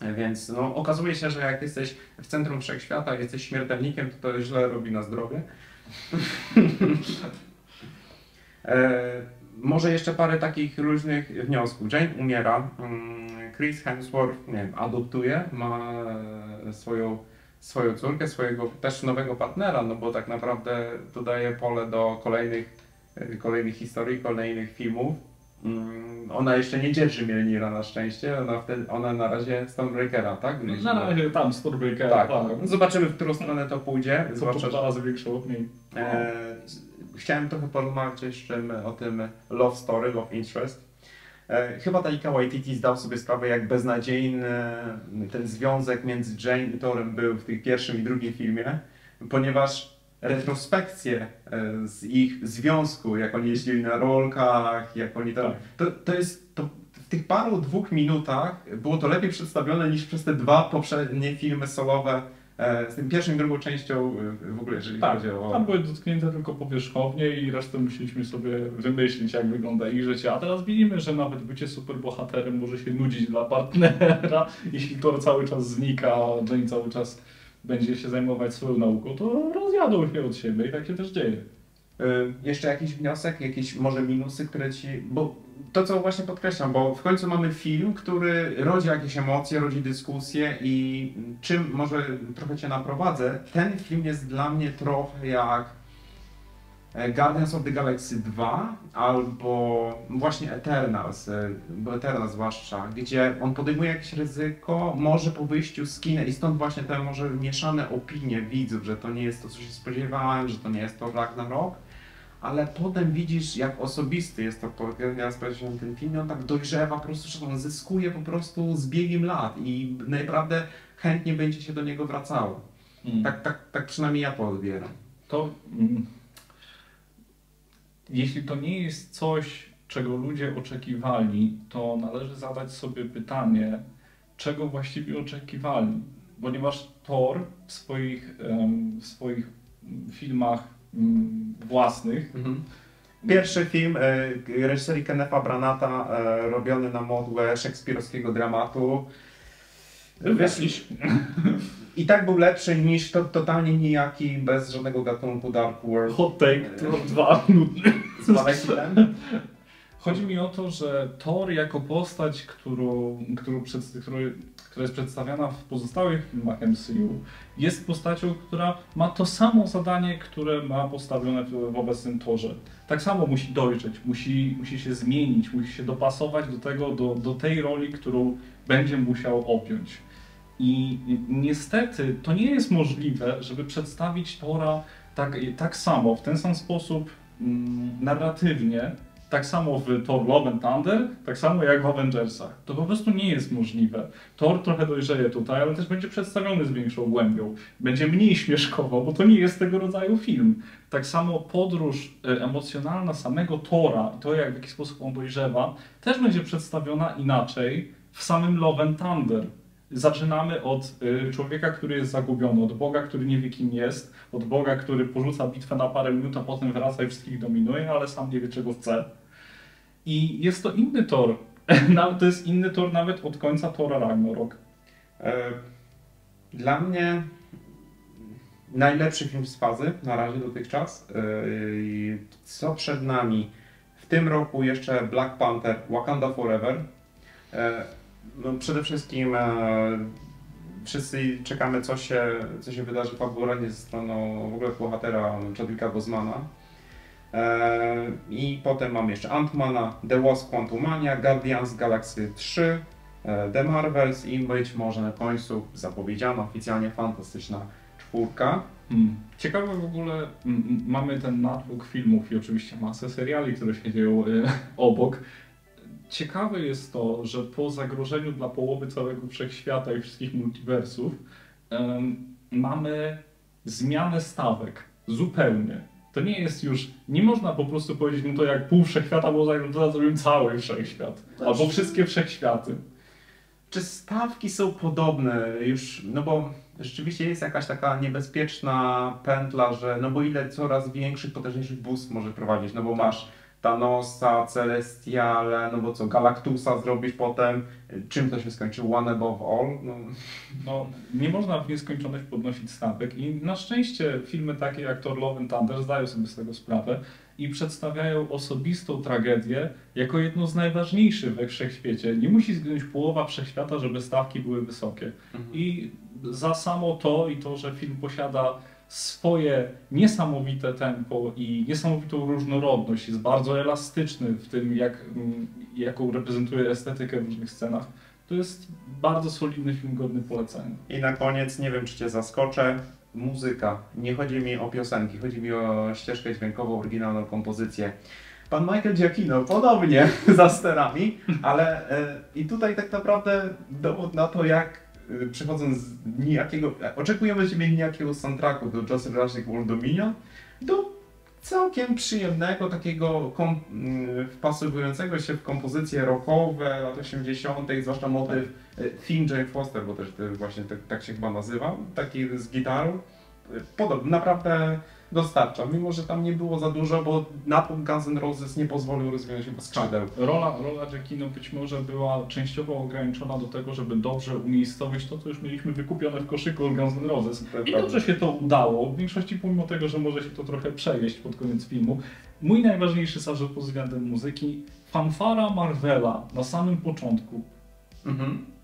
E, Więc no, okazuje się, że jak jesteś w centrum wszechświata, jesteś śmiertelnikiem, to to źle robi na zdrowie. może jeszcze parę takich luźnych wniosków. Jane umiera, mm, Chris Hemsworth, nie wiem, adoptuje, ma e, swoją, swoją córkę, swojego też nowego partnera, no bo tak naprawdę to daje pole do kolejnych, e, kolejnych historii, kolejnych filmów. Mm, Ona jeszcze nie dzierży Mjolnira na szczęście, ona, wtedy, ona na razie Stonebreakera, tak? Na razie tam Stormbreaker, Tak, tak. zobaczymy w którą stronę to pójdzie. Co Zwłaszcza, dwa razy większe od niej. e, chciałem trochę porozmawiać jeszcze o tym love story, love interest. E, chyba Taika Waititi zdał sobie sprawę, jak beznadziejny ten związek między Jane i Torem był w tym pierwszym i drugim filmie, ponieważ retrospekcje e, z ich związku, jak oni jeździli na rolkach, jak oni tam... Tak. To, to jest... To, w tych paru, dwóch minutach było to lepiej przedstawione niż przez te dwa poprzednie filmy solowe e, z tym pierwszą i drugą częścią e, w ogóle, jeżeli Tak, chodzi o... tam były dotknięte tylko powierzchownie i resztę musieliśmy sobie wymyślić, jak wygląda ich życie. A teraz widzimy, że nawet bycie superbohaterem może się nudzić dla partnera. Jeśli Thor cały czas znika, Jane cały czas będzie się zajmować swoją nauką, to rozjadą się od siebie i tak się też dzieje. Y, Jeszcze jakiś wniosek, jakieś może minusy, które ci. Bo to, co właśnie podkreślam, bo w końcu mamy film, który rodzi jakieś emocje, rodzi dyskusje i czym może trochę cię naprowadzę, ten film jest dla mnie trochę jak Guardians of the Galaxy 2 albo właśnie Eternals, e, bo Eternals zwłaszcza, gdzie on podejmuje jakieś ryzyko, może po wyjściu z kina i stąd właśnie te może mieszane opinie widzów, że to nie jest to, co się spodziewałem, że to nie jest to Ragnarok, ale potem widzisz, jak osobisty jest to, ja spojrzałem ten film, on tak dojrzewa, po prostu, że on zyskuje po prostu z biegiem lat i naprawdę chętnie będzie się do niego wracało. Tak, tak, tak przynajmniej ja to odbieram. to mm, jeśli to nie jest coś, czego ludzie oczekiwali, to należy zadać sobie pytanie, czego właściwie oczekiwali. Ponieważ Thor w swoich, w swoich filmach mm, własnych Pierwszy film e, reżyserii Kennetha Branata e, robiony na modłę szekspirowskiego dramatu. Wiesz, I tak był lepszy niż to totalnie nijaki, bez żadnego gatunku Dark World. Hot take, to dwa, nudny. Chodzi mi o to, że Thor jako postać, którą, którą przed, którą, która jest przedstawiana w pozostałych filmach MCU, jest postacią, która ma to samo zadanie, które ma postawione w, w obecnym Torze. Tak samo musi dojrzeć, musi, musi się zmienić, musi się dopasować do tego, do, do tej roli, którą będzie musiał objąć. I niestety to nie jest możliwe, żeby przedstawić Tora tak, tak samo, w ten sam sposób mm, narratywnie, tak samo w Thor Love and Thunder, tak samo jak w Avengersach. To po prostu nie jest możliwe. Thor trochę dojrzeje tutaj, ale też będzie przedstawiony z większą głębią. Będzie mniej śmieszkowo, bo to nie jest tego rodzaju film. Tak samo podróż e, emocjonalna samego Tora i to, jak w jaki sposób on dojrzewa, też będzie przedstawiona inaczej w samym Love and Thunder. Zaczynamy od y, człowieka, który jest zagubiony, od Boga, który nie wie kim jest, od Boga, który porzuca bitwę na parę minut, a potem wraca i wszystkich dominuje, ale sam nie wie czego chce. I jest to inny tor. to jest inny tor nawet od końca Tora Ragnarok. E, dla mnie najlepszy film z fazy na razie dotychczas. E, co przed nami? W tym roku jeszcze Black Panther, Wakanda Forever. E, no przede wszystkim wszyscy czekamy, co się, co się wydarzy fabularnie ze stroną w ogóle bohatera Chadwicka Bosmana. Eee, I potem mam jeszcze Ant-Mana, The Wasp Quantumania, Guardians Galaxy 3, e, The Marvels i być może na końcu zapowiedziana oficjalnie fantastyczna czwórka. Hmm. Ciekawe w ogóle, mamy ten natłok filmów i oczywiście masę seriali, które się dzieją y, obok. Ciekawe jest to, że po zagrożeniu dla połowy całego wszechświata i wszystkich multiversów mamy zmianę stawek zupełnie to nie jest już, nie można po prostu powiedzieć, no to jak pół wszechświata było zagrożone, zrobimy cały wszechświat. Znaczy, albo wszystkie wszechświaty. Czy stawki są podobne już, no bo rzeczywiście jest jakaś taka niebezpieczna pętla, że no bo ile coraz większych, potężniejszych bóstw może prowadzić, no bo masz Thanosa, Celestiale, no bo co, Galactusa zrobisz potem, czym to się skończy? One above all? No. no nie można w nieskończoność podnosić stawek i na szczęście filmy takie jak Thor Love and Thunder zdają sobie z tego sprawę i przedstawiają osobistą tragedię jako jedno z najważniejszych we wszechświecie. Nie musi zginąć połowa wszechświata, żeby stawki były wysokie. Mhm. I za samo to i to, że film posiada swoje niesamowite tempo i niesamowitą różnorodność. Jest bardzo elastyczny w tym, jak, mm, jaką reprezentuje estetykę w różnych scenach. To jest bardzo solidny film, godny polecenia. I na koniec, nie wiem czy Cię zaskoczę, muzyka. Nie chodzi mi o piosenki, chodzi mi o ścieżkę dźwiękową, oryginalną kompozycję. Pan Michael Giacchino podobnie za sterami, ale e, i tutaj tak naprawdę dowód na to, jak przechodząc z nijakiego, oczekujemy Ciebie nijakiego soundtracku do Jurassic World Dominion do całkiem przyjemnego, takiego kom, y, wpasowującego się w kompozycje rockowe lat 80., zwłaszcza motyw y, Theme Jane Foster, bo też właśnie tak, tak się chyba nazywa, taki z gitarą. Podobny, naprawdę dostarcza, mimo że tam nie było za dużo, bo na to Guns N' Roses nie pozwolił rozwinąć chyba skrzydeł. Tak. Rola, rola Jackino być może była częściowo ograniczona do tego, żeby dobrze umiejscowić to, co już mieliśmy wykupione w koszyku Guns N' Roses. I dobrze się to udało, w większości pomimo tego, że może się to trochę przejeść pod koniec filmu. Mój najważniejszy zarzut pod względem muzyki, fanfara Marvela na samym początku. Mhm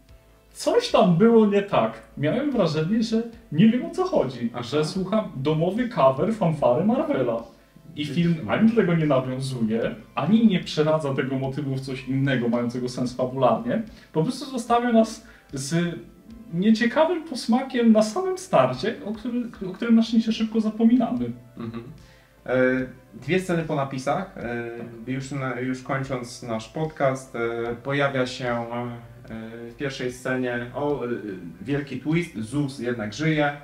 coś tam było nie tak. Miałem wrażenie, że nie wiem o co chodzi, Aha. że słucham domowy cover fanfary Marvela. I film ani do tego nie nawiązuje, ani nie przeradza tego motywu w coś innego, mającego sens fabularnie. Po prostu zostawia nas z nieciekawym posmakiem na samym starcie, o, który, o którym na szczęście szybko zapominamy. Mhm. E, dwie sceny po napisach. E, już, już kończąc nasz podcast, e, pojawia się w pierwszej scenie, o, wielki twist, Zeus jednak żyje,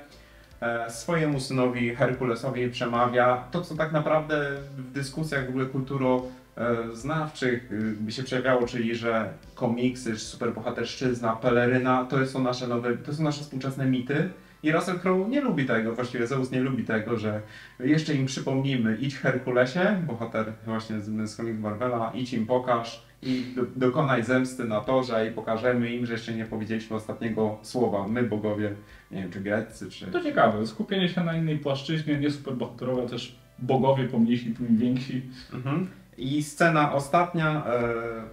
swojemu synowi Herkulesowi przemawia. To, co tak naprawdę w dyskusjach w ogóle kulturoznawczych by się przejawiało, czyli że komiksy, superbohaterszczyzna, peleryna, to są nasze nowe, to są nasze współczesne mity I Russell Crowe nie lubi tego, właściwie Zeus nie lubi tego, że jeszcze im przypomnimy, idź Herkulesie, bohater właśnie z, z Marvela, idź im pokaż i do, dokonaj zemsty na torze i pokażemy im, że jeszcze nie powiedzieliśmy ostatniego słowa, my bogowie, nie wiem, czy greccy, czy... To ciekawe, skupienie się na innej płaszczyźnie, nie superbohaterowe, też bogowie pomniejsi, tym więksi. Mhm. I scena ostatnia, e,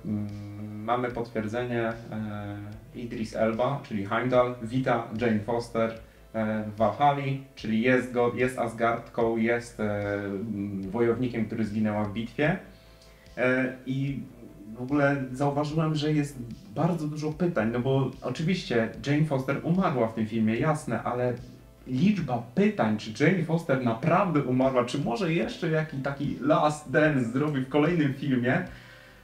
mm, mamy potwierdzenie, e, Idris Elba, czyli Heimdall, wita Jane Foster e, w Valhalla, czyli jest, go, jest Asgardką, jest e, mm, wojownikiem, który zginęła w bitwie. E, I w ogóle zauważyłem, że jest bardzo dużo pytań, no bo oczywiście Jane Foster umarła w tym filmie, jasne, ale liczba pytań, czy Jane Foster naprawdę umarła, czy może jeszcze jakiś taki last dance zrobi w kolejnym filmie,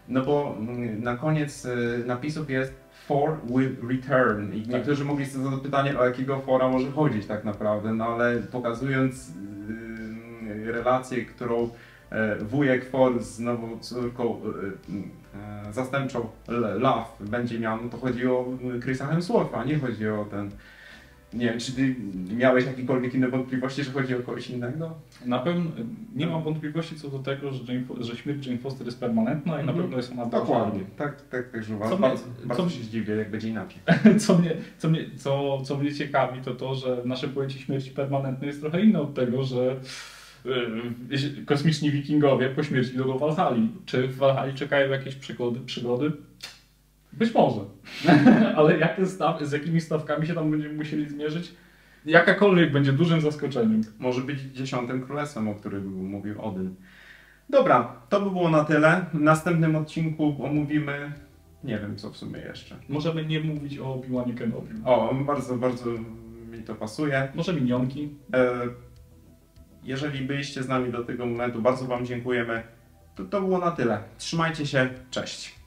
no bo mm, na koniec napisów jest For will return. I niektórzy mogli sobie zadać pytanie, o jakiego fora może chodzić tak naprawdę, no ale pokazując y, relację, którą e, wujek For z nową córką y, e, zastępczą Love będzie miał, no to chodzi o Chrisa Hemswortha, a nie chodzi o ten nie wiem, czy ty miałeś jakiekolwiek inne wątpliwości, że chodzi o kogoś innego? Na pewno nie mam wątpliwości co do tego, że, Jane, że śmierć Jane Foster jest permanentna i na Mhm. pewno jest ona Dokładnie, tak, tak, tak, że Co bardzo, bardzo, bardzo się zdziwię, jak będzie inaczej. Co mnie, co, mnie, co, co mnie ciekawi, to to, że nasze pojęcie śmierci permanentnej jest trochę inne od tego, że y, kosmiczni wikingowie po śmierci do Walhali. Czy w Walhali czekają jakieś przygody? przygody? Być może. Ale jakie staw, z jakimi stawkami się tam będziemy musieli zmierzyć? Jakakolwiek będzie dużym zaskoczeniem. Może być dziesiątym królestwem, o którym mówił Odyn. Dobra, to by było na tyle. W następnym odcinku omówimy, nie wiem co w sumie jeszcze. Możemy nie mówić o Obi-Wanie Kenobi. O, bardzo, bardzo mi to pasuje. Może minionki. E, Jeżeli byliście z nami do tego momentu, bardzo Wam dziękujemy. To, to było na tyle. Trzymajcie się, cześć.